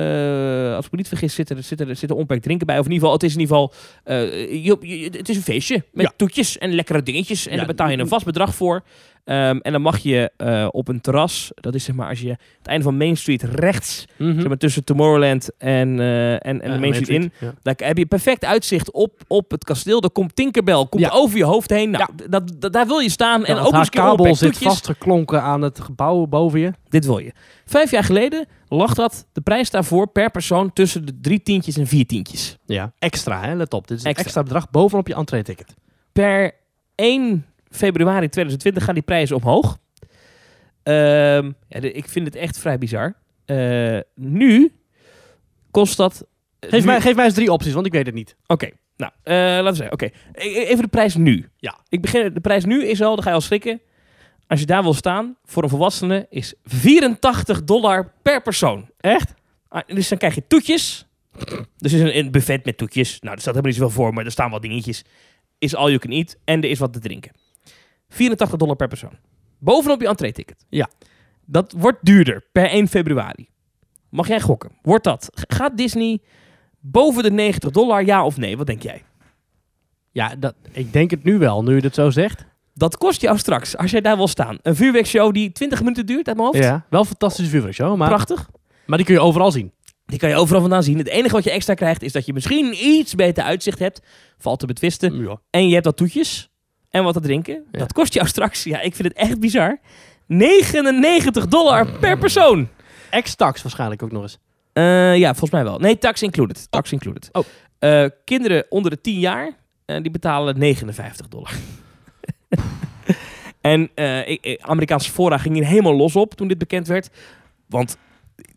Eh, als ik me niet vergis, zit er, zit, er, drinken bij. Of in ieder geval, het is in ieder geval... eh, je, je- het is een feestje met Ja. toetjes en lekkere dingetjes. En Ja, daar betaal je een vast bedrag voor. Ehm, en dan mag je eh, op een terras, dat is zeg maar als je het einde van Main Street rechts, Mhm. zeg maar tussen Tomorrowland en, eh, en, en de Ja, Main Street in, Ja. daar heb je perfect uitzicht op, op het kasteel. Er komt Tinkerbell, komt Ja. over je hoofd heen. Nou, dat, dat- daar wil je staan. en ook een kabel zit vastgeklonken aan het gebouw boven je. Dit wil je. Vijf jaar geleden lag dat, de prijs daarvoor per persoon tussen de drie tientjes en vier tientjes. Ja, extra hè, let op. Dit is een Extra. extra, bedrag bovenop je entree-ticket. Per 1 februari 2020 gaan die prijzen omhoog. Ehm, ja, de- ik vind het echt vrij bizar. Eh, nu kost dat... eh, Geef nu- mij, geef mij eens drie opties, want ik weet het niet. Oké, nou, eh, laten we zeggen. Oké, E- even de prijs nu. Ja. Ik begin, de prijs nu is al, dan ga je al schrikken. Als je daar wil staan, voor een volwassene, is 84 dollar per persoon. Echt? Ah, dus dan krijg je toetjes. Dus is een, een buffet met toetjes. Nou, er staat helemaal niet zoveel voor, maar er staan wat dingetjes. Is all you can eat en er is wat te drinken. 84 dollar per persoon. Bovenop je entree-ticket. Ja. Dat wordt duurder per 1 februari. Mag jij gokken? Wordt dat? Gaat Disney boven de 90 dollar, ja of nee? Wat denk jij? Ja, dat, ik denk het nu wel, nu je het zo zegt. Dat kost jou straks, als jij daar wil staan, een vuurwerkshow die 20 minuten duurt uit mijn hoofd. Ja, wel een fantastische vuurwerkshow, maar, Prachtig. maar die kun je overal zien. Die kan je overal vandaan zien. Het enige wat je extra krijgt is dat je misschien iets beter uitzicht hebt. Valt te betwisten. Ja. En je hebt wat toetjes en wat te drinken. Ja. Dat kost jou straks, ja, ik vind het echt bizar, 99 dollar per persoon. Ex-tax waarschijnlijk ook nog eens. Eh, ja, volgens mij wel. Nee, tax included. Tax included. Oh. Eh, kinderen onder de 10 jaar, eh, die betalen 59 dollar. en ik- ik- Amerikaanse fora ging hier helemaal los op toen dit bekend werd. Want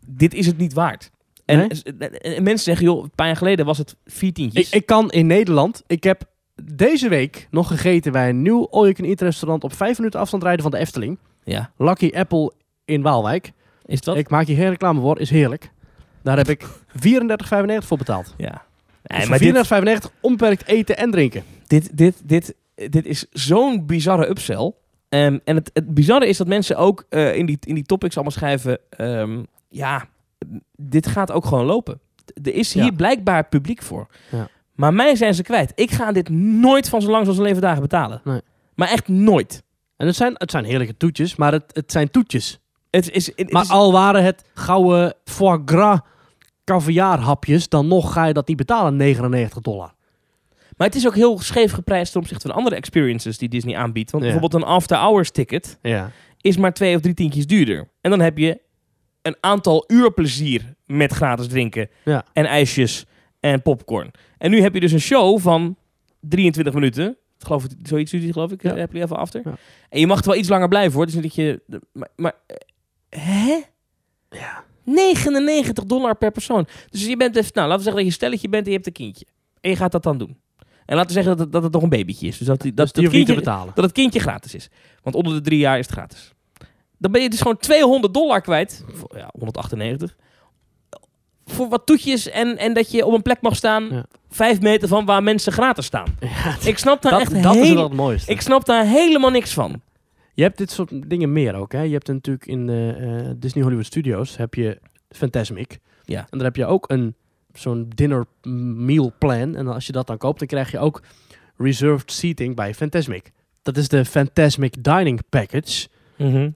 dit is het niet waard. En, Nee? mensen zeggen, joh, een paar jaar geleden was het vier tientjes. Ik, ik kan in Nederland, ik heb deze week nog gegeten bij een nieuw all-you-can-eat restaurant op vijf minuten afstand rijden van de Efteling. ja, Lucky Apple in Waalwijk. is wat? Ik maak hier geen reclame voor, is heerlijk. Daar heb ik 34,95 voor betaald. ja. Dus Nee, maar dit, 34,95 onbeperkt eten en drinken. dit, dit, dit, dit is zo'n bizarre upsell. Ehm, en het, het bizarre is dat mensen ook eh, in, die, in die topics allemaal schrijven... ehm, ja, dit gaat ook gewoon lopen. Er is hier Ja. blijkbaar publiek voor. Ja. Maar mij zijn ze kwijt. Ik ga dit nooit van zo lang als een leven dagen betalen. Nee. Maar echt nooit. En het zijn, het zijn heerlijke toetjes, maar het, het zijn toetjes. Het is, het Maar is- al waren het gouden foie gras caviarhapjes, dan nog ga je dat niet betalen, 99 dollar. maar het is ook heel scheef geprijsd ten opzichte van andere experiences die Disney aanbiedt. Want Ja. bijvoorbeeld een after-hours ticket Ja. is maar twee of drie tientjes duurder. En dan heb je een aantal uur plezier met gratis drinken Ja. en ijsjes en popcorn. En nu heb je dus een show van 23 minuten. Geloof ik, zoiets duurt die, geloof ik. Ja. eh, Heb je even after. Ja. En je mag er wel iets langer blijven hoor. Het niet dat je... Maar, maar eh, hè? Ja. 99 dollar per persoon. Dus je bent even... Nou, laten we zeggen dat je stelletje bent en je hebt een kindje. En je gaat dat dan doen. En laten we zeggen dat het, dat het nog een babytje is. Dus dat, die- dat, die dat kindje, betalen. dat het kindje gratis is. Want onder de drie jaar is het gratis. Dan ben je dus gewoon 200 dollar kwijt. Ja, 198. Voor wat toetjes en, en dat je op een plek mag staan. Ja. Vijf meter van waar mensen gratis staan. Ja, Ik snap daar dat echt dat is wel het mooiste. Ik snap daar helemaal niks van. Je hebt dit soort dingen meer ook. Hè? Je hebt natuurlijk in eh, eh, Disney Hollywood Studios heb je Fantasmic. Ja. En daar heb je ook een zo'n dinner meal plan. En als je dat dan koopt, dan krijg je ook reserved seating bij Fantasmic. Dat is de Fantasmic Dining Package.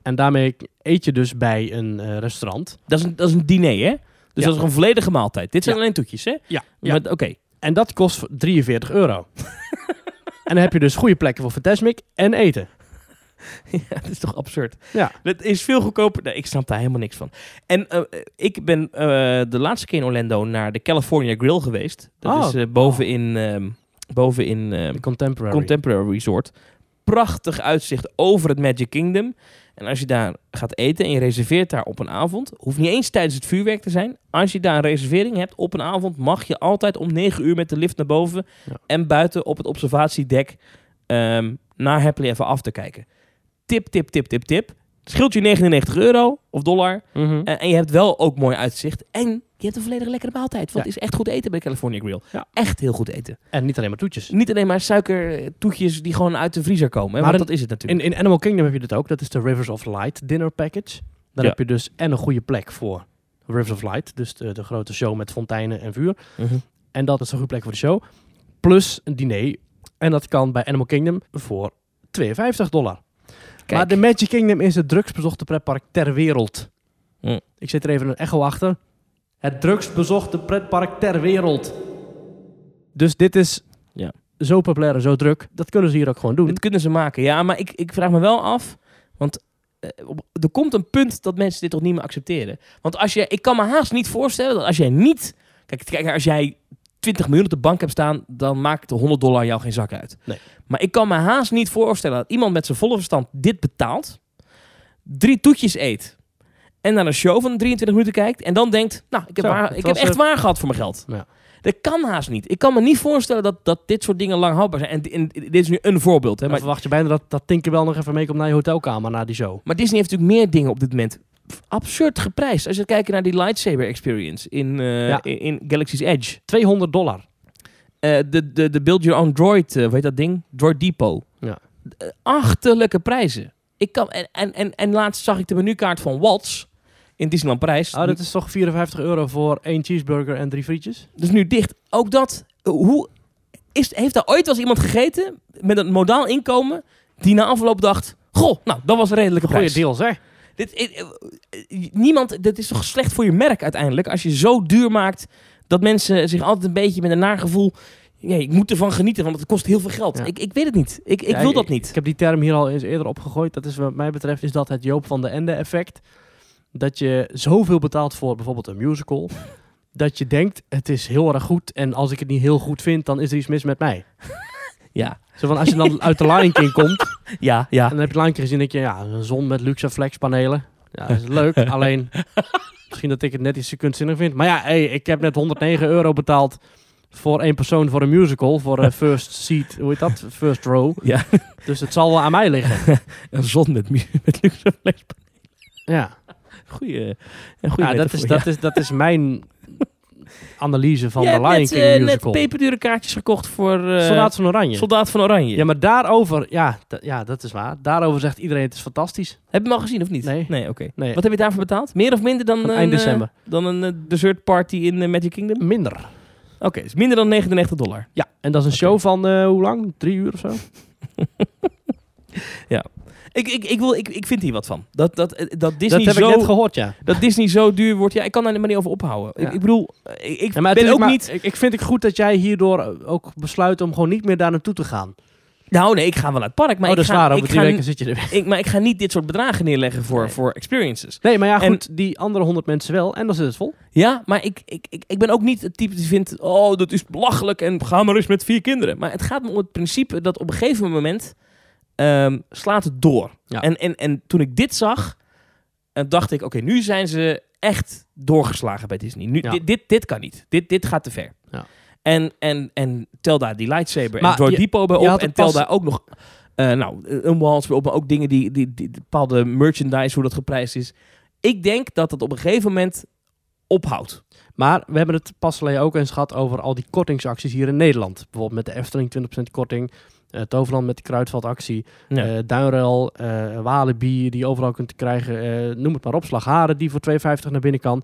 En daarmee eet je dus bij een eh, restaurant. dat, is een, dat is een diner, hè? Dus dat is een volledige maaltijd. Dit zijn alleen toetjes, hè? Ja. Oké. En dat kost 43 euro. en dan heb je dus goede plekken voor Fantasmic en eten. Ja, dat is toch absurd. Ja. Dat is veel goedkoper. Nee, ik snap daar helemaal niks van. En eh, ik ben eh, de laatste keer in Orlando naar de California Grill geweest. Dat Oh. is bovenin, ehm bovenin ehm, De Contemporary. Contemporary Resort. Prachtig uitzicht over het Magic Kingdom. En als je daar gaat eten en je reserveert daar op een avond, hoeft niet eens tijdens het vuurwerk te zijn. Als je daar een reservering hebt op een avond, mag je altijd om 9 uur met de lift naar boven Ja. en buiten op het observatiedek ehm, naar Happily Ever After kijken. Tip, tip, tip, tip, tip. Scheelt je 99 euro of dollar. Mhm. Eh, en je hebt wel ook mooi uitzicht. En je hebt een volledig lekkere maaltijd. Want Ja. het is echt goed eten bij California Grill. Ja. Echt heel goed eten. En niet alleen maar toetjes. Niet alleen maar suikertoetjes die gewoon uit de vriezer komen. Hè, Maar want dat is het natuurlijk. In, in Animal Kingdom heb je dit ook. Dat is de Rivers of Light dinner package. Daar Ja. heb je dus en een goede plek voor Rivers of Light. Dus de, de grote show met fonteinen en vuur. Mhm. En dat is een goede plek voor de show. Plus een diner. En dat kan bij Animal Kingdom voor 52 dollar. Kijk. Maar de Magic Kingdom is het drugsbezochte pretpark ter wereld. Hm. Ik zet er even een echo achter. Het drugsbezochte pretpark ter wereld. Dus dit is Ja. zo populair en zo druk. Dat kunnen ze hier ook gewoon doen. Dat kunnen ze maken, ja. Maar ik, ik vraag me wel af, want eh, er komt een punt dat mensen dit toch niet meer accepteren. Want als je, ik kan me haast niet voorstellen dat als jij niet... Kijk, kijk als jij 20 miljoen op de bank hebt staan, dan maakt de 100 dollar jou geen zak uit. Nee. Maar ik kan me haast niet voorstellen dat iemand met zijn volle verstand dit betaalt, drie toetjes eet en naar een show van 23 minuten kijkt en dan denkt, nou, ik heb, Zo, waar, ik heb echt waar gehad voor mijn geld. Ja. Dat kan haast niet. Ik kan me niet voorstellen dat, dat dit soort dingen lang houdbaar zijn. En, en dit is nu een voorbeeld. Hè, maar, verwacht je bijna dat, dat Tinkerbell nog even meekomt naar je hotelkamer na die show. maar Disney heeft natuurlijk meer dingen op dit moment absurd geprijsd. Als je kijkt naar die lightsaber experience in, eh, Ja. in, in Galaxy's Edge. 200 dollar. Eh, de, de, de Build Your Own Droid, hoe heet dat ding? Droid Depot. Ja. Achterlijke prijzen. Ik kan, en, en, en, en laatst zag ik de menukaart van Waltz in Disneyland Parijs. Oh, dat is toch 54 euro voor één cheeseburger en drie frietjes? Dus nu dicht. Ook dat, hoe, is, heeft daar ooit wel eens iemand gegeten met een modaal inkomen die na afloop dacht, goh, nou, dat was een redelijke Goeie prijs. deal zeg. Dit, eh, eh, niemand, dit is toch slecht voor je merk uiteindelijk als je zo duur maakt dat mensen zich altijd een beetje met een naar gevoel, ja, ik moet ervan genieten, want het kost heel veel geld. Ja. Ik, ik weet het niet. Ik, ik Ja, wil dat niet. Ik heb die term hier al eens eerder opgegooid. Dat is wat mij betreft is dat het Joop van de Ende effect. Dat je zoveel betaalt voor bijvoorbeeld een musical. dat je denkt, het is heel erg goed. En als ik het niet heel goed vind, dan is er iets mis met mij. Ja, Zo van, als je dan uit de Lion King komt. ja, ja. En dan heb je Lion King gezien. denk je, ja, een zon met luxe flexpanelen. Ja, dat is leuk. alleen, misschien dat ik het net iets kunstzinnig vind. Maar ja, hey, ik heb net 109 euro betaald. Voor één persoon voor een musical. Voor een first seat. Hoe heet dat? First row. Ja. Dus het zal wel aan mij liggen. Een zon met, met luxe flex. Ja. Goeie, een goeie ja, dat, is, dat, is, dat is mijn analyse van de Lion net, King eh, net musical. peperdure kaartjes gekocht voor eh, Soldaat van Oranje. Soldaat van Oranje. ja, maar daarover, ja, ja, dat is waar. Daarover zegt iedereen het is fantastisch. Heb je hem al gezien of niet? Nee. Nee, oké. Nee, Wat heb je daarvoor betaald? Meer of minder dan, een, eind eh, december. dan een dessert party in Magic Kingdom? minder. Oké, dus minder dan 99 dollar. Ja, en dat is een show van hoe lang? Drie uur of zo? Ik, ik, ik, wil, ik, ik vind hier wat van. Dat, dat, eh, dat, Disney dat heb zo, ik net gehoord, ja. dat Disney zo duur wordt. Ja, ik kan daar niet over ophouden. Ja. Ik, ik bedoel, eh, ik, ik Ja, maar het ben ook maar- niet... Ik, vind het goed dat jij hierdoor ook besluit om gewoon niet meer daar naartoe te gaan. Nou nee, ik ga wel naar het park. Maar oh, dat ik is ga, ik, Over drie weken zit je er weer. maar ik ga niet dit soort bedragen neerleggen voor, Nee. voor experiences. Nee, maar ja, En- goed. Die andere honderd mensen wel. En dan zit het vol. Ja, maar ik, ik, ik, ik ben ook niet het type die vindt... Oh, dat is belachelijk en ga maar eens met vier kinderen. Maar het gaat me om het principe dat op een gegeven moment... ehm, slaat het door. Ja. En, en, en toen ik dit zag, eh, dacht ik... Oké, nu zijn ze echt doorgeslagen bij Disney. Nu, Ja. dit, dit, dit kan niet. Dit, dit gaat te ver. Ja. En, en, en tel daar die lightsaber Maar en Droid je- Depot bij op. En tel pas- daar ook nog... eh, nou, een walls bij op, maar ook dingen die, die, die, bepaalde merchandise, hoe dat geprijsd is. Ik denk dat het op een gegeven moment ophoudt. Maar we hebben het pas geleden ook eens gehad over al die kortingsacties hier in Nederland. Bijvoorbeeld met de Efteling 20% korting. Eh Toverland met de kruidvatactie. Ja. Duinruil, eh Walibi die je overal kunt krijgen. noem het maar op. Slagharen die voor 2,50 naar binnen kan.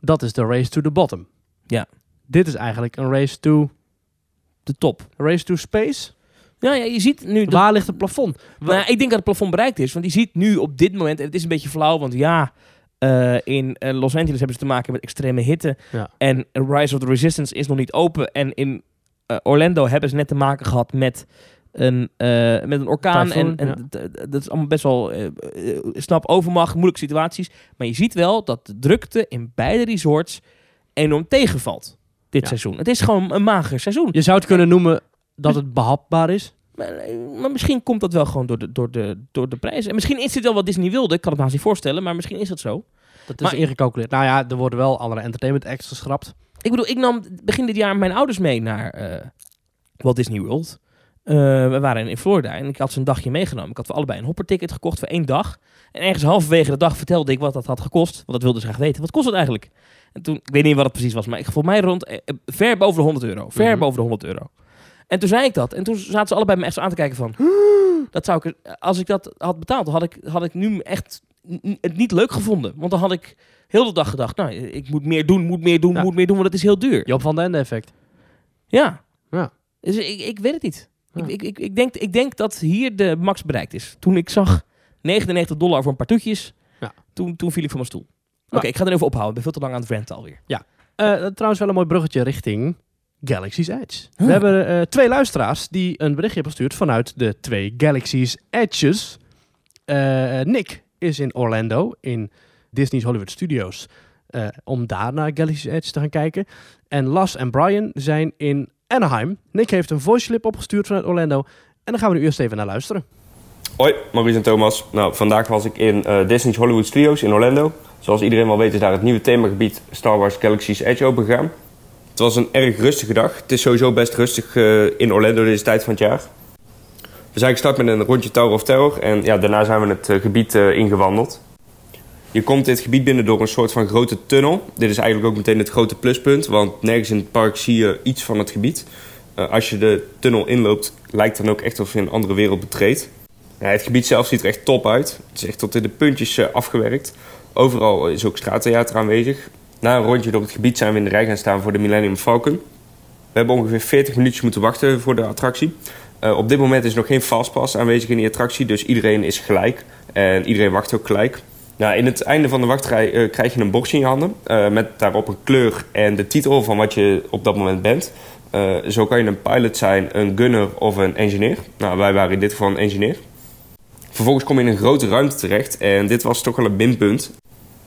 Dat is de race to the bottom. Ja. Dit is eigenlijk een race to, de top. race to space. Ja, ja, je ziet nu... Waar ligt het plafond? nou, ja, ik denk dat het plafond bereikt is. Want je ziet nu op dit moment... En het is een beetje flauw, want ja... in Los Angeles hebben ze te maken met extreme hitte. Ja. En Rise of the Resistance is nog niet open. En in Orlando hebben ze net te maken gehad met een, eh, met een orkaan. En en ja. dat is allemaal best wel... eh, eh, snap, overmacht, moeilijke situaties. Maar je ziet wel dat de drukte in beide resorts enorm tegenvalt. Dit Ja. seizoen. Het is gewoon een mager seizoen. Je zou het kunnen noemen dat het behapbaar is. Maar, eh, maar misschien komt dat wel gewoon door de, door, de, door de prijs. En misschien is dit wel wat Disney wilde. Ik kan het me haast niet voorstellen, maar misschien is dat zo. Dat is Maar- ingecalculeerd. Nou ja, er worden wel andere entertainment acts geschrapt. Ik bedoel, ik nam begin dit jaar mijn ouders mee naar eh, Walt Disney World. Eh, we waren in Florida en ik had ze een dagje meegenomen. Ik had voor allebei een hopperticket gekocht voor één dag. En ergens halverwege de dag vertelde ik wat dat had gekost. Want dat wilden ze graag weten. Wat kost het eigenlijk? En toen, ik weet niet wat het precies was, maar ik volgens mij rond, eh, ver boven de 100 euro. Ver Mhm. boven de 100 euro. En toen zei ik dat. En toen zaten ze allebei me echt zo aan te kijken van... Dat zou ik, als ik dat had betaald, dan had ik, had ik nu echt het niet leuk gevonden. Want dan had ik heel de dag gedacht... Nou, ik moet meer doen, moet meer doen, Ja. moet meer doen, want het is heel duur. Joop van den Ende effect. Ja. Ja. Dus ik, ik weet het niet. Ja. Ik, ik, ik, denk, ik denk dat hier de max bereikt is. Toen ik zag 99 dollar voor een paar toetjes. Ja. Toen, toen viel ik van mijn stoel. Oké, Ja. ik ga er even ophouden. Ik ben veel te lang aan het ranten alweer. Eh, trouwens wel een mooi bruggetje richting Galaxy's Edge. We hebben eh, twee luisteraars die een berichtje hebben gestuurd vanuit de twee Galaxy's Edges. Eh, Nick is in Orlando in Disney's Hollywood Studios eh, om daar naar Galaxy's Edge te gaan kijken. En Las en Brian zijn in Anaheim. Nick heeft een voice clip opgestuurd vanuit Orlando. En daar gaan we nu eerst even naar luisteren. Hoi, Maurice en Thomas. Nou, vandaag was ik in eh, Disney's Hollywood Studios in Orlando. Zoals iedereen wel weet is daar het nieuwe themagebied Star Wars Galaxy's Edge open gegaan. Het was een erg rustige dag. Het is sowieso best rustig eh, in Orlando deze tijd van het jaar. We zijn gestart met een rondje Tower of Terror en ja, daarna zijn we het gebied ingewandeld. Je komt dit gebied binnen door een soort van grote tunnel. Dit is eigenlijk ook meteen het grote pluspunt, want nergens in het park zie je iets van het gebied. Eh, als je de tunnel inloopt, lijkt dan ook echt alsof je een andere wereld betreedt. Het gebied zelf ziet er echt top uit. Het is echt tot in de puntjes eh, afgewerkt. Overal is ook straattheater aanwezig. Na een rondje door het gebied zijn we in de rij gaan staan voor de Millennium Falcon. We hebben ongeveer 40 minuutjes moeten wachten voor de attractie. Eh, op dit moment is nog geen fastpass aanwezig in die attractie, dus iedereen is gelijk. En iedereen wacht ook gelijk. Nou, in het einde van de wachtrij eh, krijg je een bordje in je handen. eh, met daarop een kleur en de titel van wat je op dat moment bent. Eh, zo kan je een pilot zijn, een gunner of een engineer. Nou, wij waren in dit geval een engineer. Vervolgens kom je in een grote ruimte terecht en dit was toch wel een minpunt.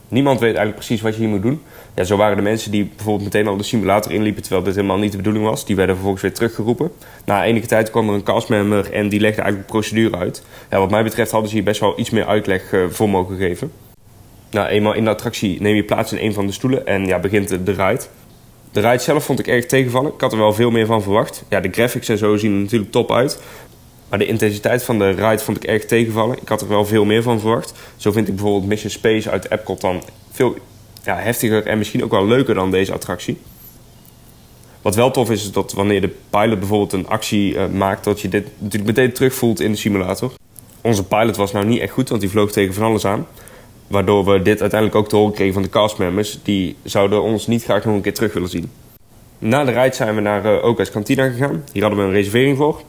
Niemand weet eigenlijk precies wat je hier moet doen. Ja, zo waren de mensen die bijvoorbeeld meteen al de simulator inliepen terwijl dit helemaal niet de bedoeling was. Die werden vervolgens weer teruggeroepen. Na enige tijd kwam er een castmember en die legde eigenlijk de procedure uit. Ja, wat mij betreft hadden ze hier best wel iets meer uitleg voor mogen geven. Nou, eenmaal in de attractie neem je plaats in een van de stoelen en ja, begint de, de ride. De ride zelf vond ik erg tegenvallen. Ik had er wel veel meer van verwacht. Ja, de graphics en zo zien er natuurlijk top uit. Maar de intensiteit van de ride vond ik erg tegenvallen. Ik had er wel veel meer van verwacht. Zo vind ik bijvoorbeeld Mission Space uit Epcot dan veel ja, heftiger en misschien ook wel leuker dan deze attractie. Wat wel tof is, is dat wanneer de pilot bijvoorbeeld een actie eh, maakt, dat je dit natuurlijk meteen terugvoelt in de simulator. Onze pilot was nou niet echt goed, want die vloog tegen van alles aan. Waardoor we dit uiteindelijk ook te horen kregen van de castmembers. Die zouden ons niet graag nog een keer terug willen zien. Na de ride zijn we naar uh, Oka's Cantina gegaan. Hier hadden we een reservering voor.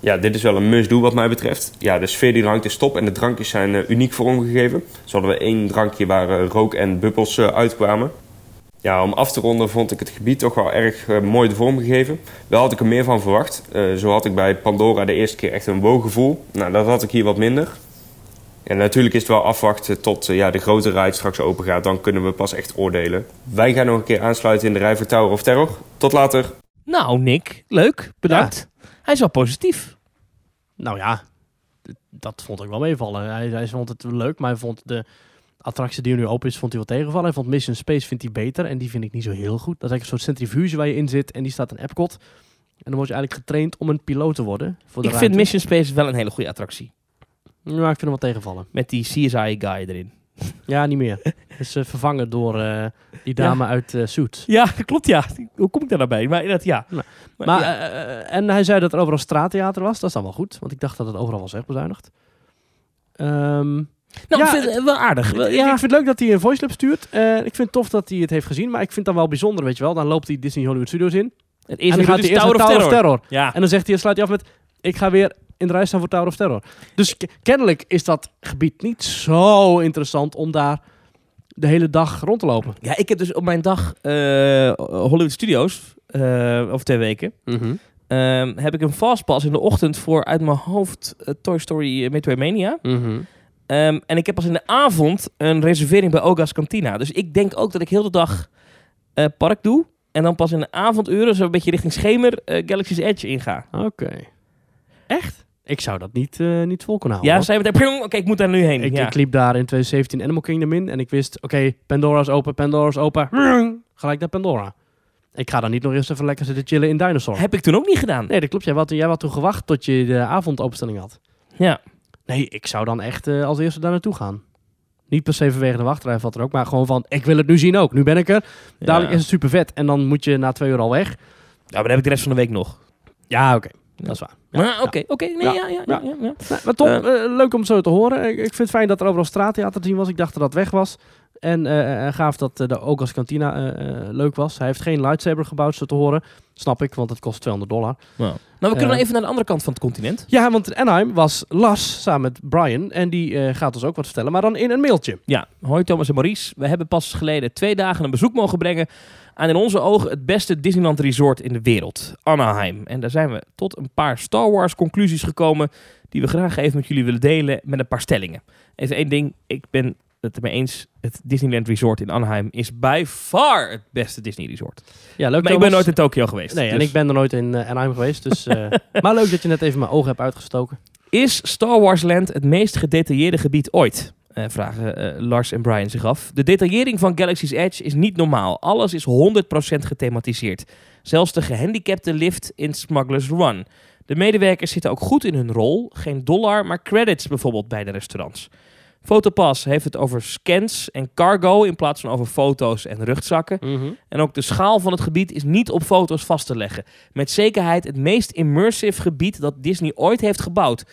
Ja, dit is wel een must-do wat mij betreft. Ja, de sfeer die hangt is top en de drankjes zijn uh, uniek voor omgegeven. Zo hadden we één drankje waar uh, rook en bubbels uitkwamen. Ja, om af te ronden vond ik het gebied toch wel erg mooi de vorm gegeven. Wel had ik er meer van verwacht. Zo had ik bij Pandora de eerste keer echt een woongevoel. Nou, dat had ik hier wat minder. En natuurlijk is het wel afwachten tot uh, ja, de grote ride straks open gaat. Dan kunnen we pas echt oordelen. Wij gaan nog een keer aansluiten in de rij voor Tower of Terror. Tot later. Nou, Nick, leuk. Bedankt. Hij is wel positief. Nou ja, dat vond ik wel meevallen. Hij, hij vond het leuk, maar hij vond de attractie die er nu open is, vond hij wel tegenvallen. Hij vond Mission Space vindt hij beter en die vind ik niet zo heel goed. Dat is eigenlijk een soort centrifuge waar je in zit en die staat in Epcot. En dan word je eigenlijk getraind om een piloot te worden. Voor de Ik vind. Mission Space wel een hele goede attractie. Ja, ik vind hem wel tegenvallen. Met die CSI-guy erin. Ja, niet meer. is eh, vervangen door eh, die dame uit eh Suits. Ja, klopt ja. Hoe kom ik daar nou bij? Maar inderdaad, ja. Nou, Maar, Maar, ja, en hij zei dat er overal straattheater was. Dat is dan wel goed, want ik dacht dat het overal was wegbezuinigd. Ehm, nou, ja, ik vind het wel aardig. Ja. Ik vind het leuk dat hij een voice stuurt. Ik vind het tof dat hij het heeft gezien. Maar ik vind het dan wel bijzonder, weet je wel. Dan loopt hij Disney Hollywood Studios in. het en eerste dan gaat hij eerst Tower of Tower Terror. of Terror. Ja. En dan zegt hij, sluit hij af met... Ik ga weer in de rij staan voor Tower of Terror. Dus ke- kennelijk is dat gebied niet zo interessant om daar de hele dag rond te lopen. ja, ik heb dus op mijn dag eh, Hollywood Studios, eh, over twee weken, ehm, heb ik een fastpass in de ochtend voor uit mijn hoofd eh, Toy Story Midway Mania. Mhm. Ehm, en ik heb pas in de avond een reservering bij Oga's Cantina. Dus ik denk ook dat ik heel de dag eh, park doe. En dan pas in de avonduren, zo een beetje richting schemer, Galaxy's Edge inga. Oké. Echt? Ik zou dat niet, eh, niet vol kunnen Ja, houden. zei meteen, oké, ik moet daar nu heen. Ik, ja. ik liep daar in 2017 Animal Kingdom in en ik wist, oké, Pandora's open, Pandora's open. Gelijk naar Pandora. Ik ga dan niet nog eerst even lekker zitten chillen in Dinosaur. Heb ik toen ook niet gedaan. Nee, dat klopt. Jij had, jij had toen gewacht tot je de avondopenstelling had. Ja. Nee, ik zou dan echt eh, als eerste daar naartoe gaan. Niet per se vanwege de wachtrij wat er ook, maar gewoon van, ik wil het nu zien ook. Nu ben ik er. Dadelijk is het super vet. En dan moet je na twee uur al weg. Ja, maar dan heb ik de rest van de week nog. Ja, oké. Dat is waar. Oké, oké. Nee, Ja. ja, ja. maar toch, Eh. eh, leuk om zo te horen. Ik, vind het fijn dat er overal straattheater te zien was. Ik dacht dat dat weg was. En eh, gaf dat de Ogas Cantina leuk was. Hij heeft geen lightsaber gebouwd, zo te horen. Snap ik, want het kost 200 dollar. Nou, we kunnen Eh. even naar de andere kant van het continent. Ja, want in Anaheim was Las samen met Brian. En die eh, gaat ons ook wat vertellen, maar dan in een mailtje. Ja, hoi Thomas en Maurice. We hebben pas geleden twee dagen een bezoek mogen brengen aan in onze ogen het beste Disneyland Resort in de wereld, Anaheim. En daar zijn we tot een paar Star Wars conclusies gekomen die we graag even met jullie willen delen met een paar stellingen. Even één ding, ik ben het ermee eens, het Disneyland Resort in Anaheim is by far het beste Disney Resort. Ja, leuk Maar ik ben nooit in Tokio geweest. Nee, en dus- ik ben er nooit in eh, Anaheim geweest. Dus, eh, maar leuk dat je net even mijn ogen hebt uitgestoken. Is Star Wars Land het meest gedetailleerde gebied ooit? Eh, vragen Lars en Brian zich af. De detaillering van Galaxy's Edge is niet normaal. Alles is 100% gethematiseerd. Zelfs de gehandicapte lift in Smuggler's Run. De medewerkers zitten ook goed in hun rol. Geen dollar, maar credits bijvoorbeeld bij de restaurants. Fotopass heeft het over scans en cargo in plaats van over foto's en rugzakken. En ook de schaal van het gebied is niet op foto's vast te leggen. Met zekerheid het meest immersive gebied dat Disney ooit heeft gebouwd.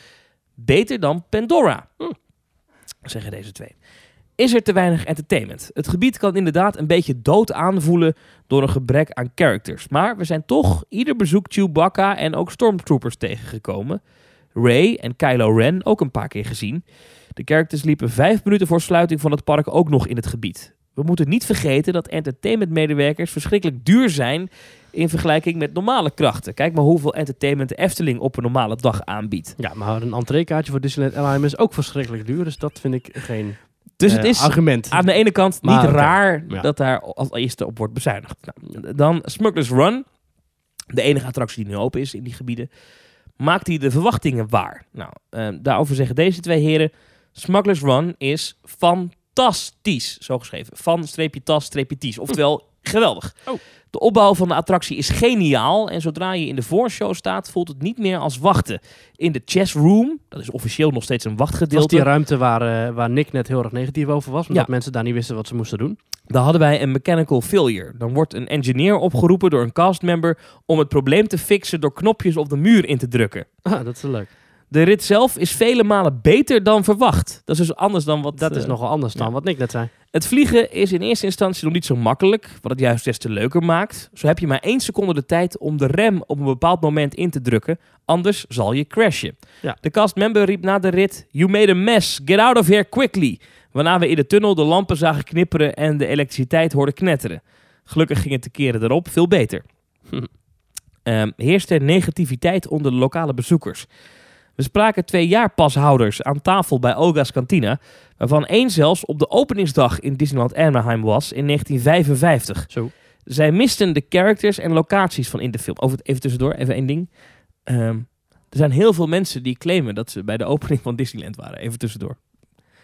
Beter dan Pandora, zeggen deze twee. Is er te weinig entertainment? Het gebied kan inderdaad een beetje dood aanvoelen door een gebrek aan characters. Maar we zijn toch ieder bezoek Chewbacca en ook Stormtroopers tegengekomen. Ray en Kylo Ren ook een paar keer gezien. De characters liepen vijf minuten voor sluiting van het park ook nog in het gebied. We moeten niet vergeten dat entertainmentmedewerkers verschrikkelijk duur zijn in vergelijking met normale krachten. Kijk maar hoeveel entertainment de Efteling op een normale dag aanbiedt. Ja, maar een entreekaartje voor Disneyland Anaheim is ook verschrikkelijk duur. Dus dat vind ik geen Dus eh, het is argument. aan de ene kant Maar niet raar ja. dat daar als eerste op wordt bezuinigd. Nou, dan Smuggler's Run, de enige attractie die nu open is in die gebieden, maakt hij de verwachtingen waar. Nou, eh, daarover zeggen deze twee heren, Smuggler's Run is fantastisch, zo geschreven. Van streepje tas, streepje ties. Oftewel, geweldig. Oh. De opbouw van de attractie is geniaal en zodra je in de voorshow staat, voelt het niet meer als wachten. In de chess room, dat is officieel nog steeds een Het was wachtgedeelte, die ruimte waar, eh, waar Nick net heel erg negatief over was. Omdat Ja. mensen daar niet wisten wat ze moesten doen. Dan hadden wij een mechanical failure. Dan wordt een engineer opgeroepen door een castmember om het probleem te fixen door knopjes op de muur in te drukken. Ah, dat is leuk. De rit zelf is vele malen beter dan verwacht. Dat is dus anders dan wat... Dat is eh, nogal anders dan ja. wat Nick net zei. Het vliegen is in eerste instantie nog niet zo makkelijk, wat het juist des te leuker maakt. Zo heb je maar één seconde de tijd om de rem op een bepaald moment in te drukken, anders zal je crashen. Ja. De castmember riep na de rit, You made a mess, get out of here quickly. Waarna we in de tunnel de lampen zagen knipperen en de elektriciteit hoorden knetteren. Gelukkig ging het de keren erop veel beter. Hm. Ehm, heerste er negativiteit onder de lokale bezoekers. We spraken twee jaarpashouders aan tafel bij Oga's Cantina, waarvan één zelfs op de openingsdag in Disneyland Anaheim was in 1955. Zo. Zij misten de characters en locaties van in de film. Over, even tussendoor, even één ding. Ehm, er zijn heel veel mensen die claimen dat ze bij de opening van Disneyland waren. Even tussendoor.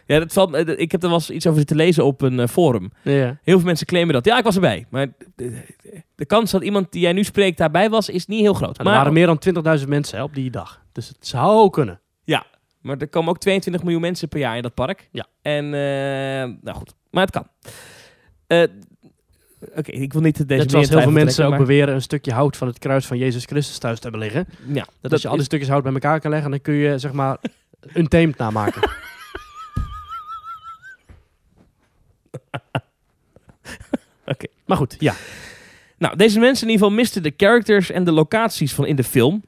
Ja, dat valt, ik heb er wel eens iets over zitten lezen op een eh, forum. Ja. Heel veel mensen claimen dat. Ja, ik was erbij. Maar de, kans dat iemand die jij nu spreekt daarbij was, is niet heel groot. er maar, waren meer dan 20.000 mensen hè, op die dag. Dus het zou kunnen. maar er komen ook 22 miljoen mensen per jaar in dat park. Ja. En, eh, nou goed. Maar het kan. Eh, Oké, ik wil niet deze Net zoals heel veel mensen ook beweren een stukje hout van het kruis van Jezus Christus thuis te hebben liggen. Ja, Dat, als je al die is- stukjes hout bij elkaar kan leggen, dan kun je zeg maar een teemt namaken. Oké. Maar goed, ja. Nou, deze mensen in ieder geval misten de characters en de locaties van in de film.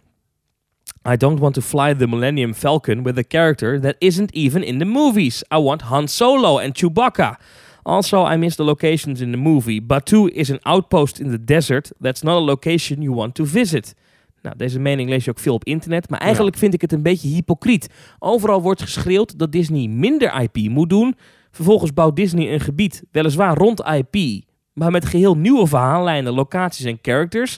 I don't want to fly the Millennium Falcon with a character that isn't even in the movies. I want Han Solo and Chewbacca. Also, I miss the locations in the movie. Batuu is an outpost in the desert. That's not a location you want to visit. Nou, deze mening lees je ook veel op internet. Maar eigenlijk vind ik het een beetje hypocriet. Overal wordt geschreeuwd dat Disney minder IP moet doen. Vervolgens bouwt Disney een gebied, weliswaar rond IP, maar met geheel nieuwe verhaallijnen, locaties en characters.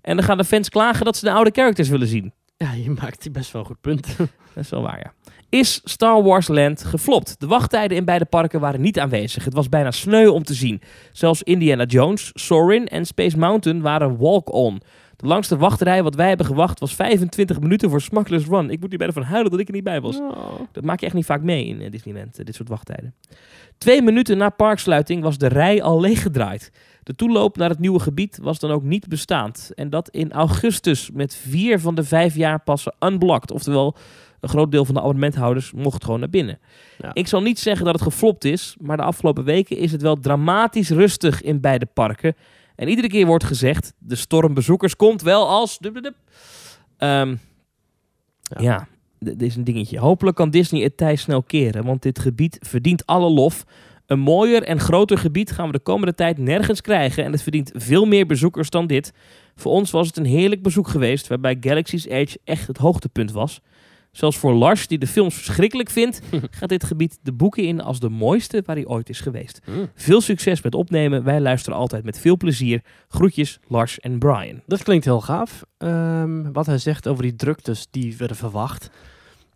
En dan gaan de fans klagen dat ze de oude characters willen zien. Ja, je maakt die best wel een goed punt. Dat is wel waar, ja. Is Star Wars Land geflopt? De wachttijden in beide parken waren niet aanwezig. Het was bijna sneu om te zien. Zelfs Indiana Jones, Soarin' en Space Mountain waren walk-on. De langste wachtrij wat wij hebben gewacht was 25 minuten voor Smuggler's Run. Ik moet hier bijna van huilen dat ik er niet bij was. Dat maak je echt niet vaak mee in eh, Disneyland, eh, dit soort wachttijden. Twee minuten na parksluiting was de rij al leeggedraaid. De toeloop naar het nieuwe gebied was dan ook niet bestaand. En dat in augustus met vier van de vijf jaarpassen unblocked. Oftewel, een groot deel van de abonnementhouders mocht gewoon naar binnen. Ja. Ik zal niet zeggen dat het geflopt is, maar de afgelopen weken is het wel dramatisch rustig in beide parken. En iedere keer wordt gezegd, de storm bezoekers komt wel als... Ehm, Ja. ja, dit is een dingetje. Hopelijk kan Disney het tij snel keren, want dit gebied verdient alle lof. Een mooier en groter gebied gaan we de komende tijd nergens krijgen en het verdient veel meer bezoekers dan dit. Voor ons was het een heerlijk bezoek geweest, waarbij Galaxy's Edge echt het hoogtepunt was. Zelfs voor Lars, die de films verschrikkelijk vindt, gaat dit gebied de boeken in als de mooiste waar hij ooit is geweest. Mm. Veel succes met opnemen. Wij luisteren altijd met veel plezier. Groetjes, Lars en Brian. Dat klinkt heel gaaf. Ehm, wat hij zegt over die druktes die werden verwacht.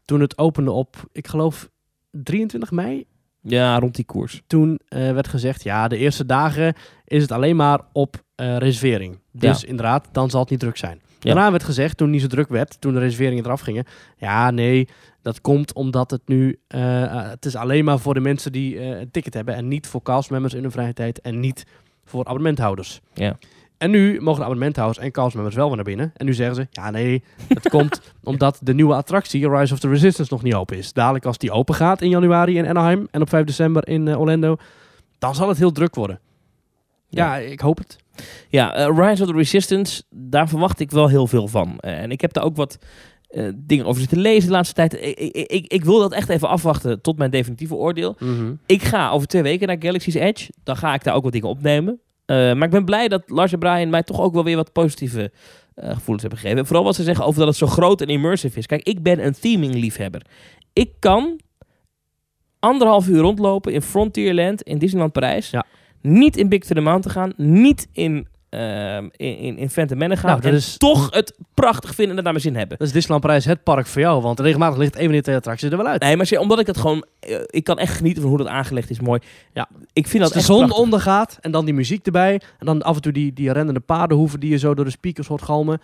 Toen het opende op, ik geloof, 23 mei. Ja, rond die koers. Toen eh, werd gezegd, ja, de eerste dagen is het alleen maar op eh, reservering. Dus inderdaad, dan zal het niet druk zijn. Ja. Daarna werd gezegd, toen het niet zo druk werd, toen de reserveringen eraf gingen. Ja, nee, dat komt omdat het nu, eh, eh, het is alleen maar voor de mensen die eh, een ticket hebben. En niet voor castmembers in hun vrije tijd en niet voor abonnementhouders. Ja. En nu mogen de abonnementhouders en castmembers wel weer naar binnen. En nu zeggen ze, ja nee, het komt omdat de nieuwe attractie, Rise of the Resistance, nog niet open is. Dadelijk als die open gaat in januari in Anaheim en op 5 december in Orlando, dan zal het heel druk worden. Ja, ik hoop het. Ja, eh, Rise of the Resistance, daar verwacht ik wel heel veel van. Eh, en ik heb daar ook wat eh, dingen over zitten lezen de laatste tijd. Ik, ik, ik, ik wil dat echt even afwachten tot mijn definitieve oordeel. Ik ga over twee weken naar Galaxy's Edge. Dan ga ik daar ook wat dingen opnemen. Maar ik ben blij dat Lars en Brian mij toch ook wel weer wat positieve gevoelens hebben gegeven. En vooral wat ze zeggen over dat het zo groot en immersive is. Kijk, ik ben een theming liefhebber. Ik kan anderhalf uur rondlopen in Frontierland in Disneyland Parijs. Ja. Niet in Big to the Mountain gaan. Niet in, ehm in, in, in Phantom Manor gaan. Nou, en is- toch het prachtig vinden en het naar mijn zin hebben. Dat is Disneyland Parijs het park voor jou, want regelmatig ligt een van die twee attracties er wel uit. Nee, maar zie- omdat ik dat gewoon... eh, ik kan echt genieten van hoe dat aangelegd is. Mooi. Ja. Ik vind dat Als de zon prachtig. ondergaat en dan die muziek erbij. En dan af en toe die, die rennende paardenhoeven die je zo door de speakers hoort galmen.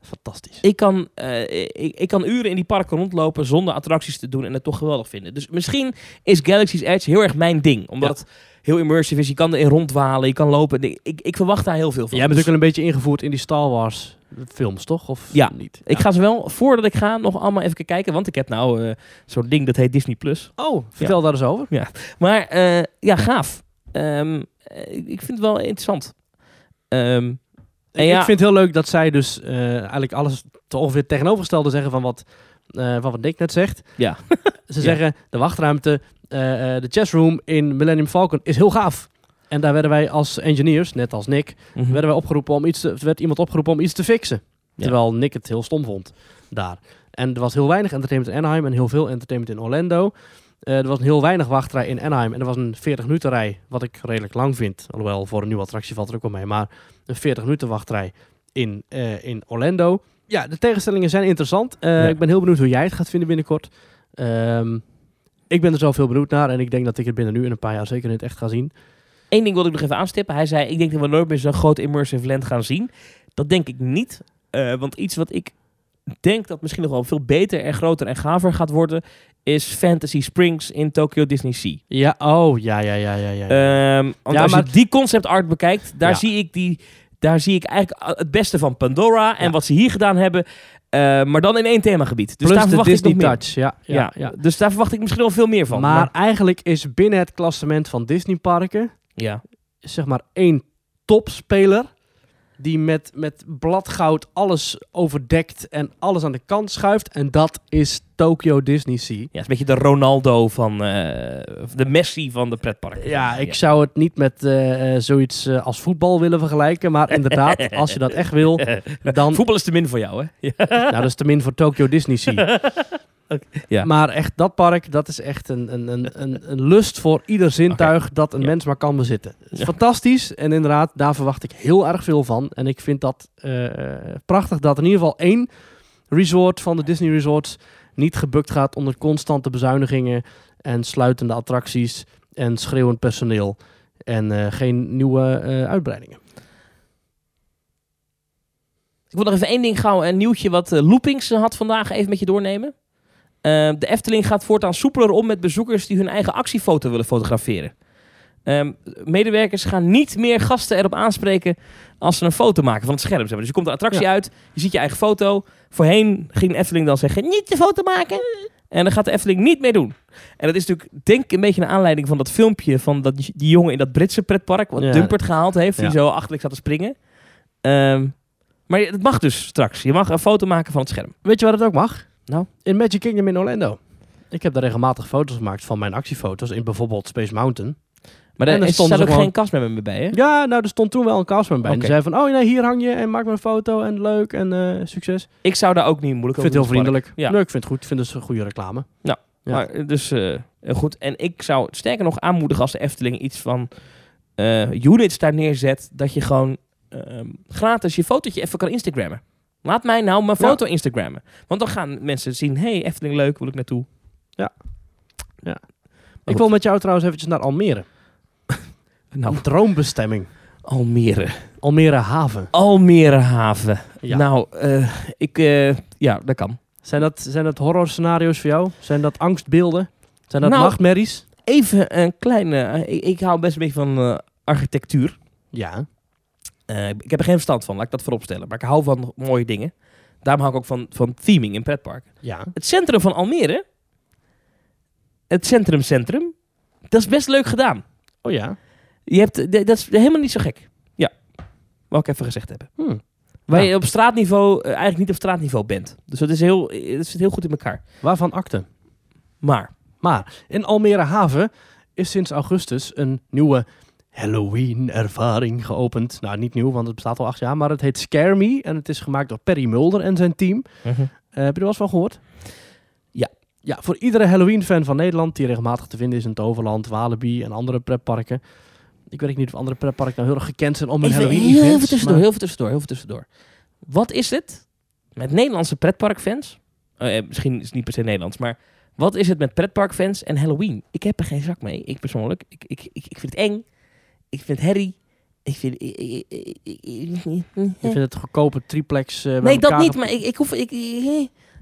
Fantastisch. Ik kan, eh, ik, ik kan uren in die parken rondlopen zonder attracties te doen en het toch geweldig vinden. Dus misschien is Galaxy's Edge heel erg mijn ding. Omdat Ja. het heel immersive is. Je kan erin rondwalen, je kan lopen. Ik, ik, ik verwacht daar heel veel van. Jij bent Dus wel een beetje ingevoerd in die Star Wars films, toch? Of Ja. niet? Ik ga ze wel, voordat ik ga, nog allemaal even kijken. Want ik heb nou eh, zo'n ding dat heet Disney+. Plus. Oh, vertel daar eens over. Maar eh, ja, gaaf. Ehm, eh, ik ik vind het wel interessant. Ehm, En Ik vind het heel leuk dat zij dus eh, eigenlijk alles te ongeveer tegenovergestelde zeggen van wat, eh, van wat Nick net zegt. Ja. Ze zeggen de wachtruimte, eh, de chessroom in Millennium Falcon is heel gaaf. En daar werden wij als engineers, net als Nick, mhm. werden wij opgeroepen om iets te, er werd iemand opgeroepen om iets te fixen. Terwijl Nick het heel stom vond daar. En er was heel weinig entertainment in Anaheim en heel veel entertainment in Orlando. Eh, er was een heel weinig wachtrij in Anaheim en er was een 40 minuten rij, wat ik redelijk lang vind. Alhoewel, voor een nieuwe attractie valt er ook wel mee. Maar een 40 minuten wachtrij in, eh, in Orlando. Ja, de tegenstellingen zijn interessant. Eh, Ja. Ik ben heel benieuwd hoe jij het gaat vinden binnenkort. Ehm, ik ben er zo veel benieuwd naar en ik denk dat ik het binnen nu en een paar jaar zeker in het echt ga zien. Eén ding wilde ik nog even aanstippen. Hij zei, ik denk dat we nooit meer zo'n groot immersive land gaan zien. Dat denk ik niet. Want iets wat ik denk dat misschien nog wel veel beter en groter en gaver gaat worden... is Fantasy Springs in Tokyo Disney Sea. Ja, oh, ja, ja, ja, ja, ja. Ehm, want Ja, als maar- je die concept art bekijkt, daar Ja. zie ik die... Daar zie ik eigenlijk het beste van Pandora en Ja. wat ze hier gedaan hebben. eh, maar dan in één themagebied. Dus Plus daar de verwacht Disney ik nog meer. Touch, ja. ja, Ja, ja. Dus daar verwacht ik misschien wel veel meer van. Maar eigenlijk is binnen het klassement van Disney-parken ja. zeg maar één topspeler die met, met bladgoud alles overdekt en alles aan de kant schuift. En dat is Tokyo Disney Sea. Ja, het is een beetje de Ronaldo van... eh, de Messi van de pretparken. Ja, ik zou het niet met eh, eh, zoiets als voetbal willen vergelijken. Maar inderdaad, als je dat echt wil, dan... Voetbal is te min voor jou, hè? Ja. Nou, dat is te min voor Tokyo Disney Sea. Ja. Maar echt, dat park, dat is echt een, een, een, een, een lust voor ieder zintuig dat een Ja. mens maar kan bezitten. Het is Ja. fantastisch en inderdaad, daar verwacht ik heel erg veel van. En ik vind dat eh, prachtig dat in ieder geval één resort van de Disney Resorts niet gebukt gaat onder constante bezuinigingen en sluitende attracties en schreeuwend personeel. En eh, geen nieuwe eh, uitbreidingen. Ik wil nog even één ding gauw, een nieuwtje wat Loopings had vandaag even met je doornemen. Eh, de Efteling gaat voortaan soepeler om met bezoekers die hun eigen actiefoto willen fotograferen. Ehm, medewerkers gaan niet meer gasten erop aanspreken als ze een foto maken van het scherm. zeg maar. Dus je komt de attractie Ja. uit, je ziet je eigen foto. Voorheen ging de Efteling dan zeggen, niet de foto maken. En dan gaat de Efteling niet meer doen. En dat is natuurlijk, denk ik, een beetje een aanleiding van dat filmpje van dat, die jongen in dat Britse pretpark, wat Ja. Dumpert gehaald heeft, die Ja. zo achterlijk zat te springen. Ehm, maar het mag dus straks. Je mag een foto maken van het scherm. Weet je waar het ook mag? Nou? In Magic Kingdom in Orlando. Ik heb daar regelmatig foto's gemaakt van mijn actiefoto's in bijvoorbeeld Space Mountain. Maar En er ze ook gewoon- geen kast met me bij, hè? Ja, nou, er stond toen wel een castman bij. En Oké. die zei van, oh nee, hier hang je en maak maar een foto en leuk en eh, succes. Ik zou daar ook niet moeilijk Ik vind het heel over vriendelijk. Ja. Nee, ik vind het goed. Ik vind het een goede reclame. Ja. Maar, eh, dus eh, goed. En ik zou het sterker nog aanmoedigen als de Efteling iets van eh, units daar neerzet. Dat je gewoon ehm, gratis je fotootje even kan Instagrammen. Laat mij nou mijn Ja. foto Instagrammen. Want dan gaan mensen zien, hey, Efteling leuk, wil ik naartoe. Ja. Ja. Ik wil met jou trouwens eventjes naar Almere. Nou, Een droombestemming. Almere. Almere Haven. Almere haven. Ja. Nou, eh, ik, eh, ja, dat kan. Zijn dat, zijn dat horror scenario's voor jou? Zijn dat angstbeelden? Zijn dat Nou. nachtmerries? Even een kleine, eh, ik, ik hou best een beetje van architectuur. Ja. Eh, ik heb er geen verstand van, laat ik dat voorop stellen. Maar ik hou van mooie dingen. Daarom hou ik ook van, van theming in pretparken. Ja. Het centrum van Almere, het centrum centrum, dat is best leuk gedaan. Oh ja. Je hebt, dat is helemaal niet zo gek. Ja, wou ik even gezegd hebben. Hm. Waar Ja. je op straatniveau eh, eigenlijk niet op straatniveau bent. Dus dat is heel, het zit heel goed in elkaar. Waarvan akte? Maar, Maar in Almere Haven is sinds augustus een nieuwe Halloween-ervaring geopend. Nou, niet nieuw, want het bestaat al acht jaar, maar het heet Scare Me. En het is gemaakt door Perry Mulder en zijn team. Eh, heb je er wel eens van gehoord? Ja. Ja, voor iedere Halloween-fan van Nederland, die regelmatig te vinden is in Toverland, Walibi en andere pretparken. Ik weet niet of andere pretparken nou heel erg gekend zijn om hun even, Halloween-events. heel even tussendoor, maar- heel even tussendoor, heel even tussendoor. Wat is het met Nederlandse pretparkfans? Eh, eh, misschien is het niet per se Nederlands, maar wat is het met pretparkfans en Halloween? Ik heb er geen zak mee, ik persoonlijk. Ik, ik, ik, ik vind het eng. Ik vind herrie. Ik vind... ik- Je vindt het goedkope triplex eh, Nee, dat niet, maar ik, ik hoef... Ik,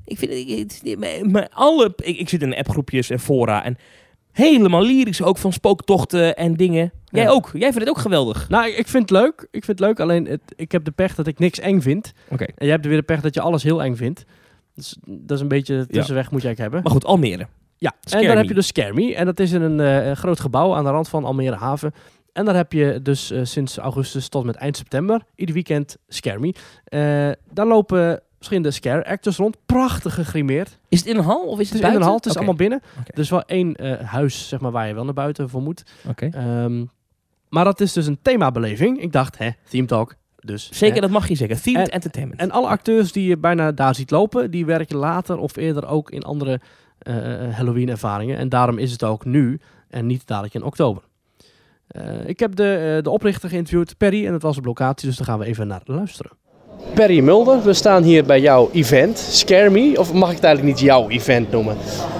ik, vind... Ik, maar- alle... Ik, zit in appgroepjes en fora en helemaal lyrisch ook van spooktochten en dingen. Jij Ja. ook. Jij vindt het ook geweldig. Nou, ik vind het leuk. Ik vind het leuk, alleen het, ik heb de pech dat ik niks eng vind. Oké. En jij hebt er weer de pech dat je alles heel eng vindt. Dus dat is een beetje de tussenweg moet jij eigenlijk hebben. Maar goed, Almere. Ja, Scare en dan Me. heb je dus Scare Me. En dat is in een eh, een groot gebouw aan de rand van Almere Haven. En daar heb je dus eh, sinds augustus tot met eind september ieder weekend Scare Me. Eh, daar lopen verschillende scare actors rond. Prachtig gegrimeerd. Is het in een hal of is Het het, is in een hal, het is allemaal binnen. Is wel één eh, huis zeg maar, waar je wel naar buiten voor moet. Oké. Ehm, maar dat is dus een themabeleving. Ik dacht, hè, theme talk. Dus, Zeker, hè. dat mag je zeggen. Themed En- entertainment. En alle acteurs die je bijna daar ziet lopen, die werken later of eerder ook in andere eh, Halloween-ervaringen. En daarom is het ook nu en niet dadelijk in oktober. Eh, ik heb de, eh, de oprichter geïnterviewd, Perry, en het was op locatie, dus daar gaan we even naar luisteren. Perry Mulder, we staan hier bij jouw event, Scare Me. Of mag ik het eigenlijk niet jouw event noemen?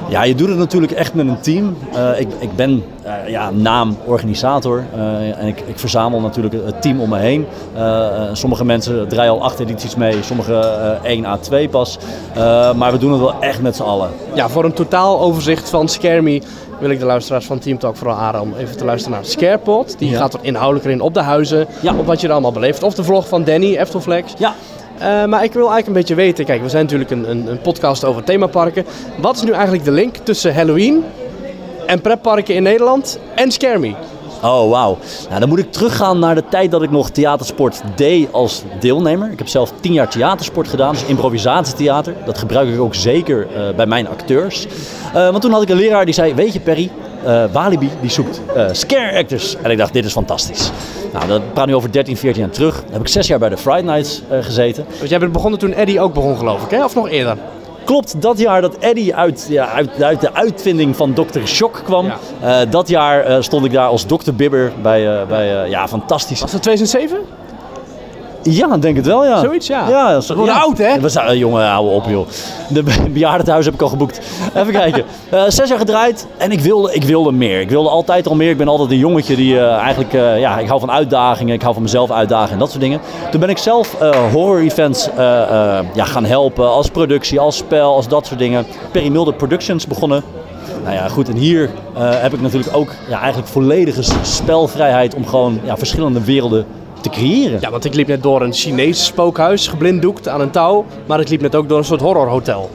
Ja, je doet het natuurlijk echt met een team. Eh, ik, ik ben eh, ja, naam organisator eh, en ik, ik verzamel natuurlijk het team om me heen. Eh, eh, sommige mensen draaien al acht edities mee, sommige eh 1 à 2 pas. Eh, maar we doen het wel echt met z'n allen. Ja, voor een totaal overzicht van Scare Me wil ik de luisteraars van Team Talk vooral aanraden om even te luisteren naar Scarepot. Die Ja. gaat er inhoudelijker in op de huizen, Ja. op wat je er allemaal beleeft. Of de vlog van Danny, Eftelflex. Ja, Eh, maar ik wil eigenlijk een beetje weten, kijk, we zijn natuurlijk een, een, een podcast over themaparken. Wat is nu eigenlijk de link tussen Halloween en pretparken in Nederland en Scare Me? Oh, wauw. Nou, dan moet ik teruggaan naar de tijd dat ik nog theatersport deed als deelnemer. Ik heb zelf tien jaar theatersport gedaan, dus improvisatietheater. Dat gebruik ik ook zeker eh, bij mijn acteurs. Eh, want toen had ik een leraar die zei, weet je Perry, eh, Walibi die zoekt scare actors. En ik dacht, dit is fantastisch. Nou, dat praat nu over 13, 14 jaar terug. Dan heb ik zes jaar bij de Friday Nights gezeten. Want jij bent begonnen toen Eddie ook begon, geloof ik, hè? Of nog eerder? Klopt, dat jaar dat Eddie uit, ja, uit, uit de uitvinding van Dr. Shock kwam. Ja. eh, dat jaar eh, stond ik daar als Dr. Bibber bij, eh, bij ja, fantastisch. Was dat 2007? Ja, denk het wel, ja. Zoiets, ja. Ja, zo, ja. oud, hè? We zijn, eh, jongen, hou op, joh. De be- bejaardentehuis heb ik al geboekt. Even kijken. Eh, zes jaar gedraaid en ik wilde, ik wilde meer. Ik wilde altijd al meer. Ik ben altijd een jongetje die eh, eigenlijk, ja, ik hou van uitdagingen. Ik hou van mezelf uitdagen en dat soort dingen. Toen ben ik zelf horror events eh, ja, gaan helpen. Als productie, als spel, als dat soort dingen. Perry Mulder Productions begonnen. Nou ja, goed. En hier heb ik natuurlijk ook ja, eigenlijk volledige spelvrijheid om gewoon ja, verschillende werelden te creëren. Ja, want ik liep net door een Chinees spookhuis, geblinddoekt aan een touw. Maar ik liep net ook door een soort horrorhotel.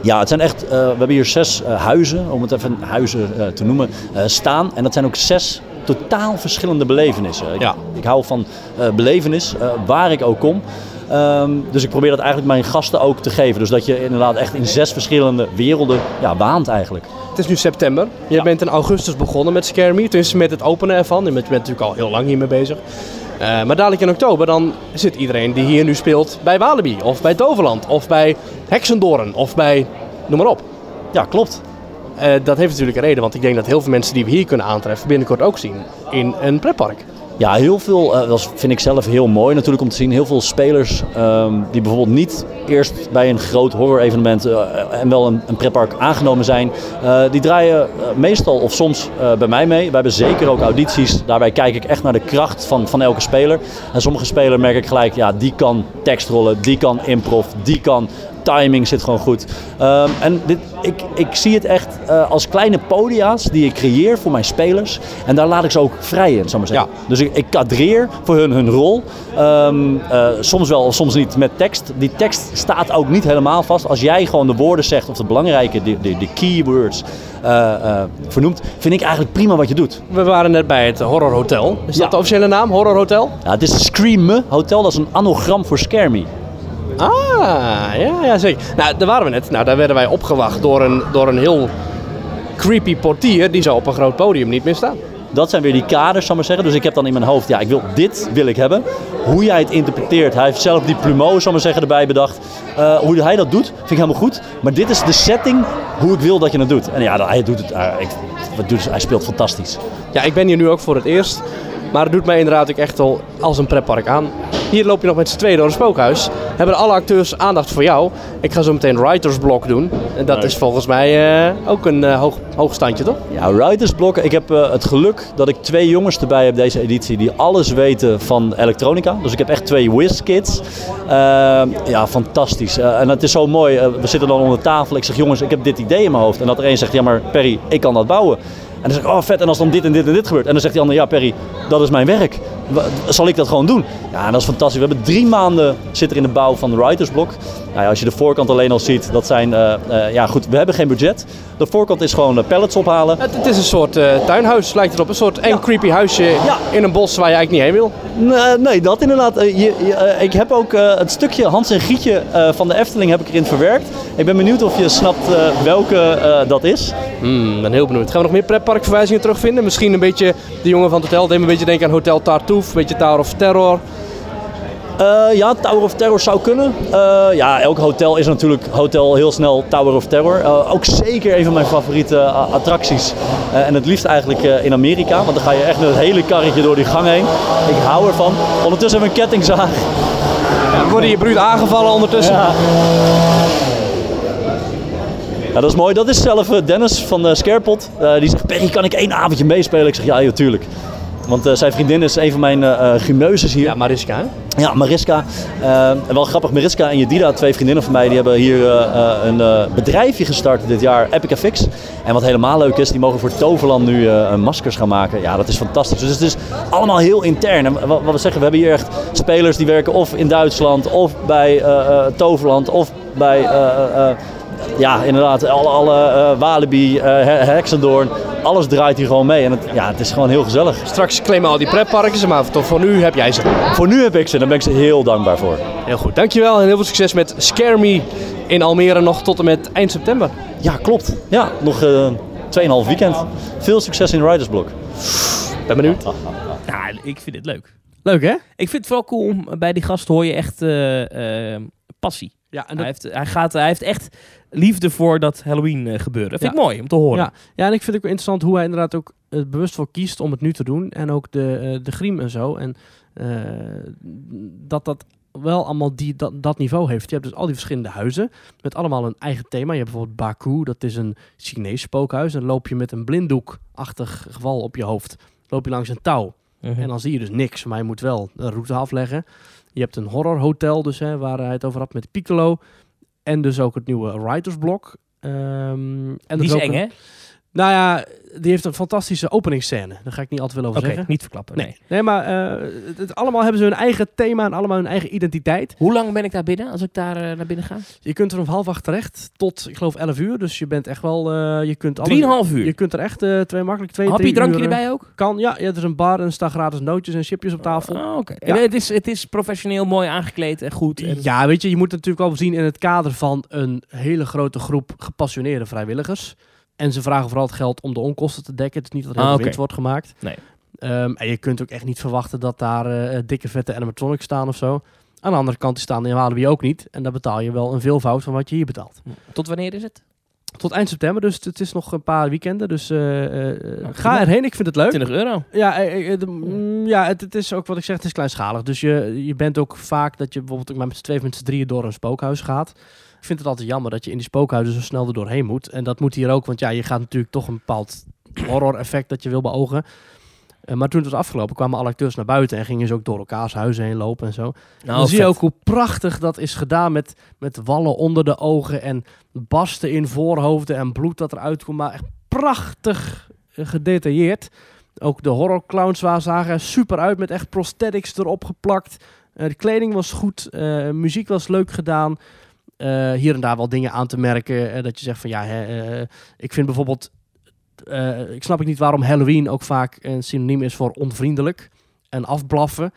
Ja, het zijn echt, eh, we hebben hier zes eh, huizen, om het even huizen eh, te noemen, staan. En dat zijn ook zes totaal verschillende belevenissen. Ik, Ja. ik hou van belevenis, waar ik ook kom. Ehm, dus ik probeer dat eigenlijk mijn gasten ook te geven. Dus dat je inderdaad echt in zes verschillende werelden ja, waant eigenlijk. Het is nu september. Je Ja. bent in augustus begonnen met Scare Me. Tenminste met het openen ervan. Je bent, je bent natuurlijk al heel lang hiermee bezig. Eh, maar dadelijk in oktober dan zit iedereen die hier nu speelt bij Walibi. Of bij Toverland. Of bij Heksendoorn. Of bij... Noem maar op. Ja, klopt. Eh, dat heeft natuurlijk een reden. Want ik denk dat heel veel mensen die we hier kunnen aantreffen binnenkort ook zien in een pretpark. Ja, heel veel, eh, dat vind ik zelf heel mooi natuurlijk om te zien. Heel veel spelers ehm, die bijvoorbeeld niet eerst bij een groot horror-evenement eh, en wel een, een pretpark aangenomen zijn, eh, die draaien meestal of soms bij mij mee. We hebben zeker ook audities. Daarbij kijk ik echt naar de kracht van, van elke speler. En sommige spelers merk ik gelijk, ja, die kan tekstrollen, die kan improv, die kan timing zit gewoon goed. Ehm, en dit, ik, ik zie het echt eh, als kleine podia's die ik creëer voor mijn spelers. En daar laat ik ze ook vrij in, zou ik maar zeggen. Ja. Dus ik, ik kadreer voor hun hun rol. Ehm, eh, soms wel, soms niet met tekst. Die tekst staat ook niet helemaal vast. Als jij gewoon de woorden zegt of de belangrijke, de, de, de keywords eh, vernoemt, vind ik eigenlijk prima wat je doet. We waren net bij het Horror Hotel. Is Ja. dat de officiële naam? Horror Hotel? Ja, het is Scream Hotel, dat is een anagram voor Scare Me. Ah, ja, ja zeker. Nou, daar waren we net. Nou, daar werden wij opgewacht door een, door een heel creepy portier. Die zou op een groot podium niet meer staan. Dat zijn weer die kaders, zal ik maar zeggen. Dus ik heb dan in mijn hoofd, ja, ik wil dit wil ik hebben. Hoe jij het interpreteert, hij heeft zelf die plumeau, zal ik maar zeggen, erbij bedacht. Eh, hoe hij dat doet, vind ik helemaal goed. Maar dit is de setting, hoe ik wil dat je het doet. En ja, hij doet het, eh, ik, wat doet, hij speelt fantastisch. Ja, ik ben hier nu ook voor het eerst. Maar het doet mij inderdaad ook echt wel als een pretpark aan. Hier loop je nog met z'n tweeën door een spookhuis. Hebben alle acteurs aandacht voor jou. Ik ga zo meteen writersblok doen. En dat is volgens mij eh, ook een eh, hoog, hoog standje, toch? Ja, writersblokken. Ik heb eh, het geluk dat ik twee jongens erbij heb deze editie die alles weten van elektronica. Dus ik heb echt twee whiz-kids. ja, fantastisch. En het is zo mooi. We zitten dan onder tafel. Ik zeg, jongens, ik heb dit idee in mijn hoofd. En dat er een zegt, ja maar Perry, ik kan dat bouwen. En dan zeg ik, oh vet, en als dan dit en dit en dit gebeurt. En dan zegt die ander, ja Perry, dat is mijn werk. Zal ik dat gewoon doen? Ja, en dat is fantastisch. We hebben drie maanden zit er in de bouw van de writersblok. Nou ja, als je de voorkant alleen al ziet, dat zijn, eh, eh, ja goed, we hebben geen budget. De voorkant is gewoon eh, pallets ophalen. Het, het is een soort eh, tuinhuis, lijkt het op. Een soort eng Ja. creepy huisje Ja. in een bos waar je eigenlijk niet heen wil. Nee, nee, dat inderdaad. Je, je, ik heb ook eh, het stukje Hans en Gietje eh, van de Efteling heb ik erin verwerkt. Ik ben benieuwd of je snapt eh, welke eh, dat is. Hmm, ben heel benieuwd. Gaan we nog meer pretparkverwijzingen terugvinden? Misschien een beetje de jongen van het hotel. Deed me een beetje denken aan Hotel Tartuffe, een beetje Tower of Terror. Eh, ja, Tower of Terror zou kunnen. Eh, ja, elk hotel is natuurlijk hotel heel snel Tower of Terror. Eh, ook zeker een van mijn favoriete attracties. En het liefst eigenlijk in Amerika, want dan ga je echt met het hele karretje door die gang heen. Ik hou ervan. Ondertussen hebben we een kettingzaag. Ja, worden je bruut aangevallen ondertussen? Ja. Ja, dat is mooi. Dat is zelf Dennis van de Scarepot. Die zegt, Perry, kan ik één avondje meespelen? Ik zeg, ja, natuurlijk. Want eh, zijn vriendin is een van mijn eh eh, gumeuses hier. Ja, Mariska, hè? Ja, Mariska. En wel grappig, Mariska en Jedida, twee vriendinnen van mij, die hebben hier een bedrijfje gestart dit jaar, Epica Fix. En wat helemaal leuk is, die mogen voor Toverland nu maskers gaan maken. Ja, dat is fantastisch. Dus het is allemaal heel intern. En wat, wat we zeggen, we hebben hier echt spelers die werken of in Duitsland, of bij Toverland, of bij... ja, inderdaad, alle, alle eh, Walibi, eh, He- Hexendoorn, alles draait hier gewoon mee. En het, ja, het is gewoon heel gezellig. Straks claimen al die pretparken, maar toch voor nu heb jij ze. Voor nu heb ik ze, daar ben ik ze heel dankbaar voor. Heel goed, dankjewel en heel veel succes met Scare Me in Almere nog tot en met eind september. Ja, klopt. Ja, nog eh 2,5 weekend. Veel succes in Riders Block. Ben benieuwd. Ja, ik vind het leuk. Leuk hè? Ik vind het vooral cool, om- bij die gast hoor je echt passie. Ja, en Hij, heeft, hij, gaat, hij heeft echt liefde voor dat Halloween eh, gebeuren. Dat vind Ja. ik mooi om te horen. Ja, ja, en ik vind het ook interessant hoe hij inderdaad ook eh, bewust voor kiest om het nu te doen. En ook de, eh, de griem en zo. En dat dat wel allemaal die, dat, dat niveau heeft. Je hebt dus al die verschillende huizen met allemaal een eigen thema. Je hebt bijvoorbeeld Baku, dat is een Chinees spookhuis. En dan loop je met een blinddoekachtig geval op je hoofd. Loop je langs een touw. Mhm. En dan zie je dus niks, maar je moet wel een route afleggen. Je hebt een horrorhotel dus, hè, waar hij het over had met Piccolo. En dus ook het nieuwe writersblok. Ehm en Die dus is ook eng, hè? nou ja, die heeft een fantastische openingsscène. Daar ga ik niet altijd veel over zeggen. niet verklappen. Nee, Nee. maar eh, het, allemaal hebben ze hun eigen thema en allemaal hun eigen identiteit. Hoe lang ben ik daar binnen als ik daar eh, naar binnen ga? Je kunt er om half acht terecht tot, ik geloof, 11 uur. Dus je bent echt wel, eh, je kunt alles... Drieënhalf uur. Je kunt er echt twee makkelijk twee, Happy drie drankje erbij ook? Kan, ja, ja. Er is een bar en er staan gratis nootjes en chipjes op tafel. Ah, Oké. Ja. En Het, is, het is professioneel mooi aangekleed en goed. En... Ja, weet je, je moet het natuurlijk wel zien in het kader van een hele grote groep gepassioneerde vrijwilligers. En ze vragen vooral het geld om de onkosten te dekken. Het is niet dat er heel Ah, wordt gemaakt. Nee. Ehm, en je kunt ook echt niet verwachten dat daar eh, dikke vette animatronics staan of zo. Aan de andere kant die staan in Walibi ook niet. En dan betaal je wel een veelvoud van wat je hier betaalt. Tot wanneer is het? Tot eind september, dus het is nog een paar weekenden. Dus eh, eh, eh, Nou, ga erheen, ik vind het leuk. 20 euro. Ja, eh, eh, de- mm, ja het, het is ook wat ik zeg, het is kleinschalig. Dus je, je bent ook vaak dat je bijvoorbeeld ook met z'n tweeën, met z'n drieën door een spookhuis gaat. Ik vind het altijd jammer dat je in die spookhuizen zo snel er doorheen moet. En dat moet hier ook, want ja, je gaat natuurlijk toch een bepaald horror effect dat je wil beogen. Eh, maar toen het was afgelopen, kwamen alle acteurs naar buiten en gingen ze ook door elkaars huizen heen lopen en zo. Nou, dan zie je ook hoe prachtig dat is gedaan met, met wallen onder de ogen en basten in voorhoofden en bloed dat eruit komt. Maar echt prachtig eh, gedetailleerd. Ook de horrorclowns waar zagen super uit met echt prosthetics erop geplakt. Eh, de kleding was goed, muziek was leuk gedaan. Eh, hier en daar wel dingen aan te merken. eh, dat je zegt van ja, hè, eh, ik vind bijvoorbeeld... ik snap ik niet waarom Halloween ook vaak een synoniem is voor onvriendelijk en afblaffen.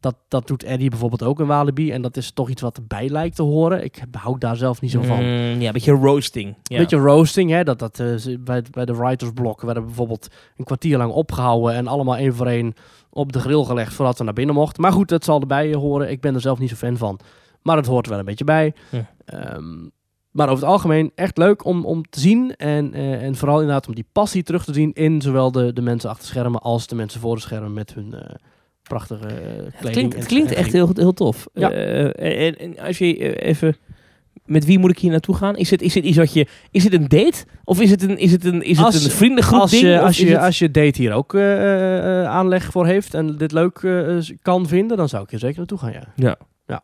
Dat, dat doet Eddie bijvoorbeeld ook in Walibi. En dat is toch iets wat erbij lijkt te horen. Ik hou daar zelf niet zo van. Mm, ja, een beetje roasting. Ja. Beetje roasting, hè? Dat, dat, bij, bij de writers block werden bijvoorbeeld een kwartier lang opgehouden en allemaal één voor één op de grill gelegd voordat we naar binnen mochten. Maar goed, dat zal erbij horen. Ik ben er zelf niet zo fan van. Maar het hoort er wel een beetje bij. Ja. Ehm, maar over het algemeen echt leuk om, om te zien. En, eh, en vooral inderdaad om die passie terug te zien in zowel de, de mensen achter schermen als de mensen voor de schermen met hun eh, prachtige eh, kleding. Het klinkt, het klinkt echt heel, heel tof. Ja. En, en als je even... Met wie moet ik hier naartoe gaan? Is het, is het iets wat je... Is het een date? Of is het een, is het een, is het Als- een vriendengroep als je, als, je, het- als je date hier ook aanleg voor heeft en dit leuk kan vinden, dan zou ik er zeker naartoe gaan, ja. Ja. ja.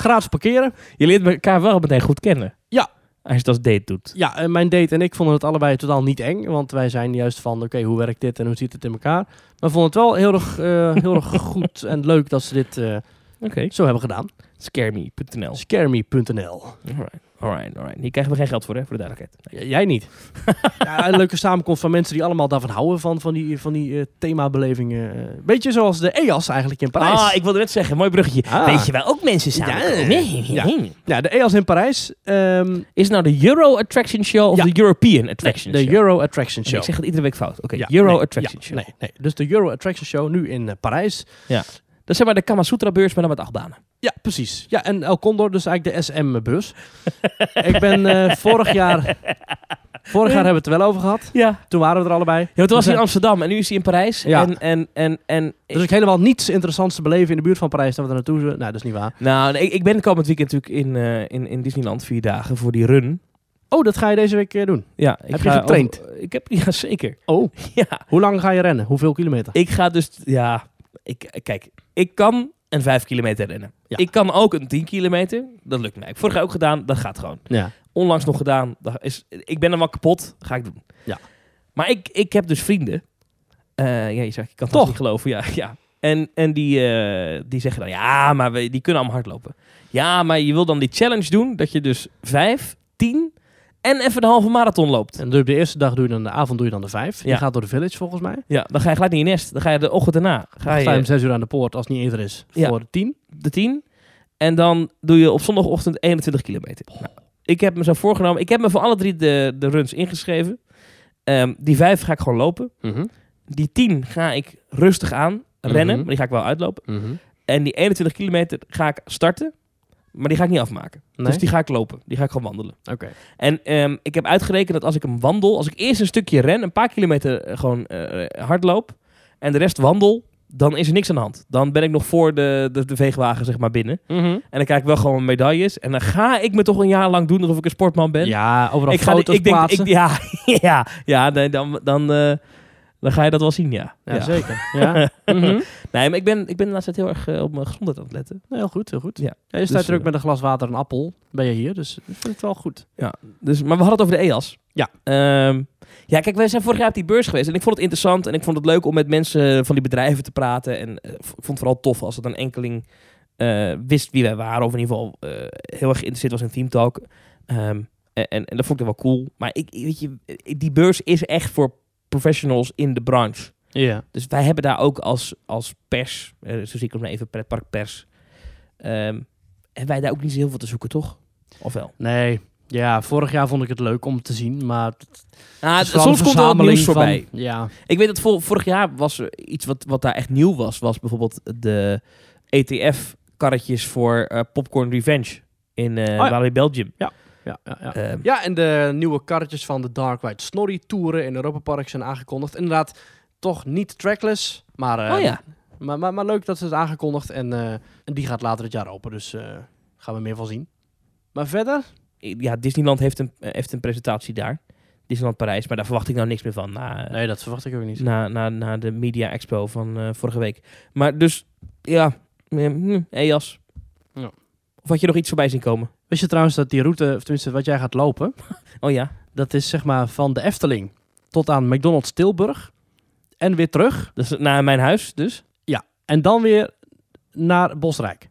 Gratis parkeren. Je leert elkaar wel meteen goed kennen. Ja. Als je het als date doet. Ja, en mijn date en ik vonden het allebei totaal niet eng, want wij zijn juist van, oké, hoe werkt dit en hoe zit het in elkaar? Maar vonden het wel heel erg, eh, heel erg goed en leuk dat ze dit eh, zo hebben gedaan. Scareme.nl. Scaremy.nl. Alright, alright, alright. Hier krijgen we geen geld voor, hè, voor de duidelijkheid. Nee. Jij niet. ja, een leuke samenkomst van mensen die allemaal daarvan houden, van, van die, van die eh, themabelevingen. eh. Beetje zoals de EAS eigenlijk in Parijs. Ah, ik wilde net zeggen, mooi bruggetje. Ah. Weet je wel, ook mensen samenkomen. Ja. Ja, de EAS in Parijs. ehm, Is het nou de Euro Attraction Show of Ja. de European Attraction de Show? Euro Attraction Show. ik zeg het iedere week fout. Oké, Ja, Euro nee, Attraction ja, Show. Nee, nee. Dus de Euro Attraction Show nu in eh, Parijs. Dat is zeg maar de Kamasutra beurs, maar dan met achtbanen. Ja, precies. Ja, en El Condor, dus eigenlijk de SM-bus. ik ben eh, vorig jaar... Vorig jaar hebben we het er wel over gehad. Ja. Toen waren we er allebei. Ja, het was Dus, in eh, Amsterdam en nu is hij in Parijs. Ja. En, en, en, en Dus ik helemaal niets interessants te beleven in de buurt van Parijs dan we er naartoe. Nou, dat is niet waar. Nou, ik, ik ben komend weekend natuurlijk in, eh, in, in Disneyland vier dagen voor die run. Oh, dat ga je deze week doen. Ja, ik Heb je getraind? over- ik heb, ja, zeker. Oh. Ja, Hoe lang ga je rennen? Hoeveel kilometer? ik ga dus, ja, ik, kijk, ik kan een vijf kilometer rennen. Ja. Ik kan ook een 10 kilometer. Dat lukt mij. Ik heb vorig jaar ook gedaan, dat gaat gewoon. Ja. Onlangs nog gedaan. Dat is, ik ben wel kapot, ga ik doen. Ja. Maar ik, ik heb dus vrienden. Eh, ja, je zegt, ik kan Toch? niet geloven. Ja, ja. En, en die, eh, die zeggen dan, ja, maar we, die kunnen allemaal hardlopen. Ja, maar je wil dan die challenge doen, dat je dus vijf, tien en even de halve marathon loopt. En je op de eerste dag doe je dan de avond doe je dan de vijf. Je gaat door de village volgens mij. Ja, dan ga je gelijk niet in nest. Dan ga je de ochtend daarna. Ga Ga je om je zes uur aan de poort als het niet eerder is. Ja. Voor de tien. de 10. En dan doe je op zondagochtend 21 kilometer. Nou, ik heb me zo voorgenomen. Ik heb me voor alle drie de, de runs ingeschreven. Ehm, die vijf ga ik gewoon lopen. Die 10 ga ik rustig aan rennen. Mhm. Maar die ga ik wel uitlopen. Mhm. En die 21 kilometer ga ik starten. Maar die ga ik niet afmaken. Nee? Dus die ga ik lopen. Die ga ik gewoon wandelen. Oké. En ehm, ik heb uitgerekend dat als ik hem wandel, als ik eerst een stukje ren, een paar kilometer eh, gewoon eh, hard loop en de rest wandel, dan is er niks aan de hand. Dan ben ik nog voor de, de, de veegwagen zeg maar binnen. Mhm. En dan krijg ik wel gewoon medailles. En dan ga ik me toch een jaar lang doen alsof ik een sportman ben. Ja, overal ik ga, foto's ik denk, ik, ja, ja, ja, dan, dan, eh, dan ga je dat wel zien, ja. ja, Ja. zeker. Ja. Mhm. Nee, maar ik ben, ik ben de laatste tijd heel erg eh, op mijn gezondheid aan het letten. Heel goed, heel goed. Ja. Ja, je staat Dus, er ook eh, met een glas water en appel. Ben je hier, dus ik vind het wel goed. Dus, maar we hadden het over de EAS. Ja. Ehm, Ja, kijk, wij zijn vorig jaar op die beurs geweest en ik vond het interessant en ik vond het leuk om met mensen van die bedrijven te praten. En eh, ik vond het vooral tof als het een enkeling wist wie wij waren, of in ieder geval heel erg geïnteresseerd was in Team Talk. Ehm, en, en, en dat vond ik wel cool. Maar ik, weet je, die beurs is echt voor professionals in de branche. Ja. Dus wij hebben daar ook als, als pers, eh, zo zie ik het maar even, pretparkpers, ehm hebben wij daar ook niet zo heel veel te zoeken, toch? Of wel? Nee. Ja, vorig jaar vond ik het leuk om te zien, maar... het Ah, is vooral soms komt er nieuws verzameling voorbij. van- Ja. Ik weet dat vor- vorig jaar was er iets wat, wat daar echt nieuw was. Was bijvoorbeeld de ETF-karretjes voor eh, Popcorn Revenge in eh ja. Walibi Belgium. Ja, ja, ja. Ehm, ja, en de nieuwe karretjes van de Dark Ride Snorri Touren in Europa Park zijn aangekondigd. Inderdaad, toch niet trackless, maar, eh, oh ja. maar, maar, maar leuk dat ze het aangekondigd. En, eh, en die gaat later het jaar open, dus eh gaan we meer van zien. Maar verder? ja, Disneyland heeft een, heeft een presentatie daar. Disneyland Parijs, maar daar verwacht ik nou niks meer van na, Nee, dat verwacht ik ook niet. na, na, na de Media Expo van eh, vorige week. Maar dus, ja, hm, EAS. Ja. Of had je nog iets voorbij zien komen? Wist je trouwens dat die route, of tenminste wat jij gaat lopen, Oh ja, dat is zeg maar van de Efteling tot aan McDonald's Tilburg en weer terug. is naar mijn huis dus. En dan weer naar Bosrijk.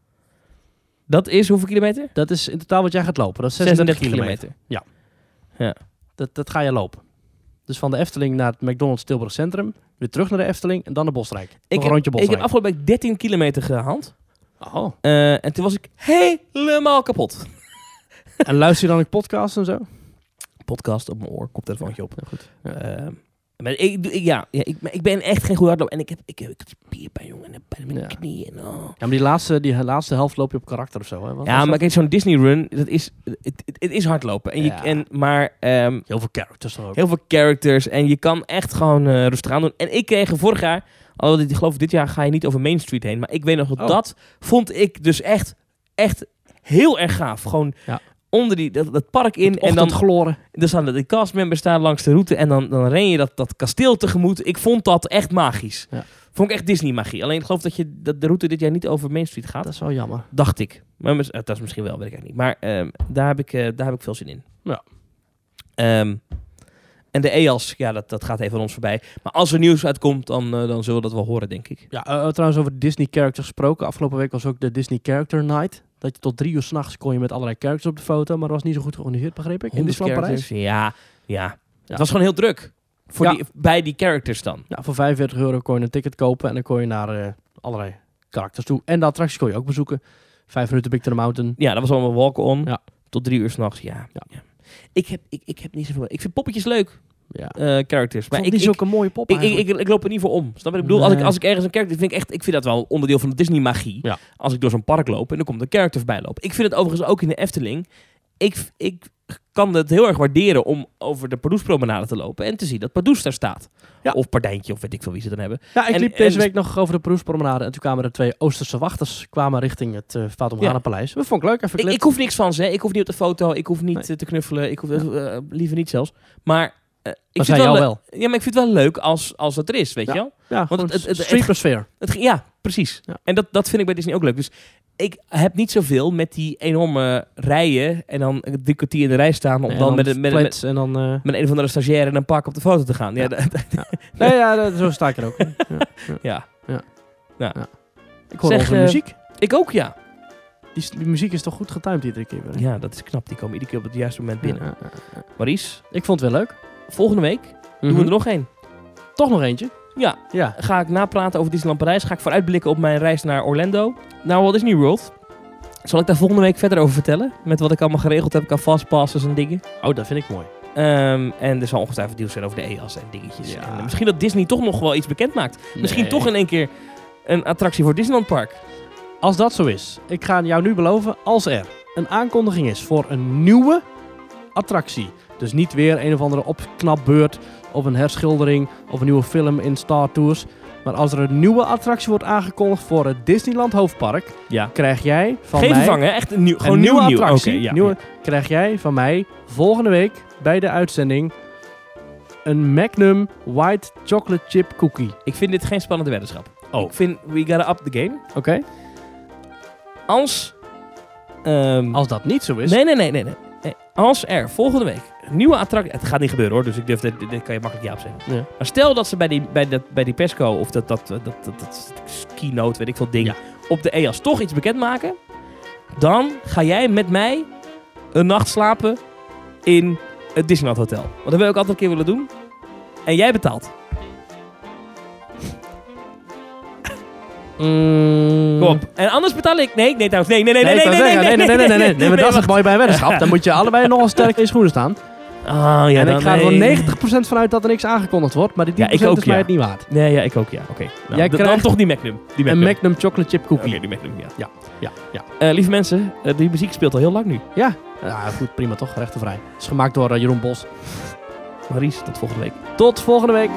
Dat is hoeveel kilometer? Dat is in totaal wat jij gaat lopen. Dat is 36, kilometer. Dat, dat ga je lopen. Dus van de Efteling naar het McDonald's Tilburg Centrum, weer terug naar de Efteling en dan naar Bosrijk. Ik een heb, rondje ik heb afgelopen week 13 kilometer gehaald. Oh. Eh, en toen was ik helemaal kapot. En luister je dan ook podcasts en zo? Podcast op mijn oor, koptelefoontje op. Ja, goed. Eh, maar ik, ik- ja, ja ik, ik ben echt geen goede hardloper. En ik heb, ik heb, ik heb spierpijn, jongen. En in mijn Ja. knieën. oh. Ja, maar die laatste, die laatste helft loop je op karakter of zo. Hè? Wat Ja, maar kijk, zo'n Disney run, dat is, het, het, is hardlopen. En je, Ja. en, maar ehm, Heel veel characters er ook. heel veel characters. En je kan echt gewoon eh, rustig aan doen. En ik kreeg vorig jaar, alhoewel ik geloof dit jaar ga je niet over Main Street heen. Maar ik weet nog dat Oh. dat vond ik dus echt, echt heel erg gaaf. Gewoon Ja. Onder die, dat, dat park in. En dan, gloren. dan staan de castmembers staan langs de route. En dan, dan ren je dat, dat kasteel tegemoet. Ik vond dat echt magisch. Ja. Vond ik echt Disney magie. Alleen ik geloof dat, je, dat de route dit jaar niet over Main Street gaat. Dat is wel jammer. Dacht ik. Maar eh, dat is misschien wel, weet ik eigenlijk niet. Maar ehm, daar, heb ik, eh, daar heb ik veel zin in. Ja. Ehm, en de EAS, ja, dat, dat gaat even aan ons voorbij. Maar als er nieuws uitkomt, dan, eh, dan zullen we dat wel horen, denk ik. Ja, trouwens over Disney characters gesproken. Afgelopen week was ook de Disney Character Night. Dat je tot drie uur s'nachts kon je met allerlei characters op de foto. Maar dat was niet zo goed georganiseerd, begreep ik. In 100 Disneyland Parijs. characters. Ja, ja, Het was gewoon heel druk. Voor Ja. die, bij die characters dan. Ja, voor 45 euro kon je een ticket kopen. En dan kon je naar eh, allerlei karakters toe. En de attracties kon je ook bezoeken. Vijf minuten Big to the Mountain. Ja, dat was allemaal walk-on. Ja. Tot drie uur s'nachts, ja. Ja. ja. Ik, heb, ik, ik heb niet zoveel... Ik vind poppetjes leuk, Ja. eh, characters. Maar ik, niet zulke mooie pop ik, ik, eigenlijk. ik, ik loop er niet voor om. Snap je? Ik bedoel, als, ik, als ik ergens een character vind ik echt, ik vind dat wel onderdeel van de Disney magie. Ja. Als ik door zo'n park loop en dan komt een character voorbij lopen. Ik vind het overigens ook in de Efteling. Ik, ik kan het heel erg waarderen om over de Pardoespromenade te lopen en te zien dat Pardoes daar staat. Ja. Of Pardijntje, of weet ik veel wie ze dan hebben. Ja, ik En- liep deze en- week nog over de Proefpromenade en toen kwamen er twee Oosterse wachters kwamen richting het uh, Fatum Ja. Paleis. Dat vond ik leuk, even Ik, ik hoef niks van ze. hè. Ik hoef niet op de foto. Ik hoef niet Nee. eh, te knuffelen. Ik hoef eh, eh, liever niet zelfs. Maar eh, ik maar vind wel, wel. Ja, maar ik vind het wel leuk als, als dat er is, weet Ja. je wel? Ja, gewoon het- het- het-. Het, ja, precies. Ja. En dat, dat vind ik bij Disney ook leuk. Dus ik heb niet zoveel met die enorme rijen en dan drie kwartier in de rij staan om En dan, met, een- met, met, en dan... eh, met een of andere stagiair in een park op de foto te gaan. Ja, nee, ja, dat- zo sta ik er ook. Ja. ja. Ik hoor Zeg, onze eh, muziek. ik ook, ja. Die, die muziek is toch goed getimed iedere keer weer. Ja, dat is knap. Die komen iedere keer op het juiste moment binnen. Ja, ja, ja. Maurice, Ik vond het wel leuk. Volgende week doen we Mhm. er nog één. Toch nog eentje? Ja, Ja. ga ik napraten over Disneyland Parijs. Ga ik vooruitblikken op mijn reis naar Orlando. Naar Walt Disney World. Zal ik daar volgende week verder over vertellen? Met wat ik allemaal geregeld heb qua fastpasses en dingen. Oh, dat vind ik mooi. Ehm, en er zal ongetwijfeld nieuws zijn over de EAS en dingetjes. Ja. En misschien dat Disney toch nog wel iets bekend maakt. Misschien toch in één keer een attractie voor Disneyland Park. Als dat zo is, ik ga jou nu beloven, als er een aankondiging is voor een nieuwe attractie. Dus niet weer een of andere opknapbeurt of een herschildering of een nieuwe film in Star Tours. Maar als er een nieuwe attractie wordt aangekondigd voor het Disneyland Hoofdpark, Ja. krijg jij van Geen mij vervangen, hè? echt een nieuw, gewoon een nieuw, nieuwe nieuw. attractie. Ja, nieuwe, ja. Krijg jij van mij volgende week bij de uitzending een Magnum White Chocolate Chip Cookie. Ik vind dit geen spannende weddenschap. Oh. Ik vind we gotta up the game. Oké? Als... ehm, Als dat niet zo is, nee, nee, nee, nee, nee. Als er volgende week een nieuwe attractie... Het gaat niet gebeuren hoor, dus ik durf, dit, dit kan je makkelijk ja op zeggen. Ja. Maar stel dat ze bij die, bij dat, bij die Pesco of dat, dat, dat, dat, dat, dat keynote, weet ik veel ding, Ja. op de EAS toch iets bekendmaken. Dan ga jij met mij een nacht slapen in het Disneyland Hotel. Want dat wil ik altijd een keer willen doen. En jij betaalt. Mm. Kom op. En anders betaal ik. Nee, nee trouwens. Nee, nee, nee, nee, Nee, nee, nee, nee, nee, nee, nee, nee, nee, maar dat is het mooie bij een weddenschap. Dan moet je allebei nogal sterk in je schoenen staan. Ah, ja, en ik ga er nee. voor 90% vanuit dat er niks aangekondigd wordt, maar die 10% Ja, ik ook, is mij ja. het niet waard. Nee, ja, ik ook, ja. Oké. Nou, Jij krijgt toch die Magnum. Die Een Magnum. Magnum chocolate chip cookie. Oké, die Magnum, ja. Ja, ja. Eh, lieve mensen, eh, die muziek speelt al heel lang nu. Ja, goed, prima toch, rechtenvrij. Het is gemaakt door eh, Jeroen Bos. Maries, tot volgende week. Tot volgende week.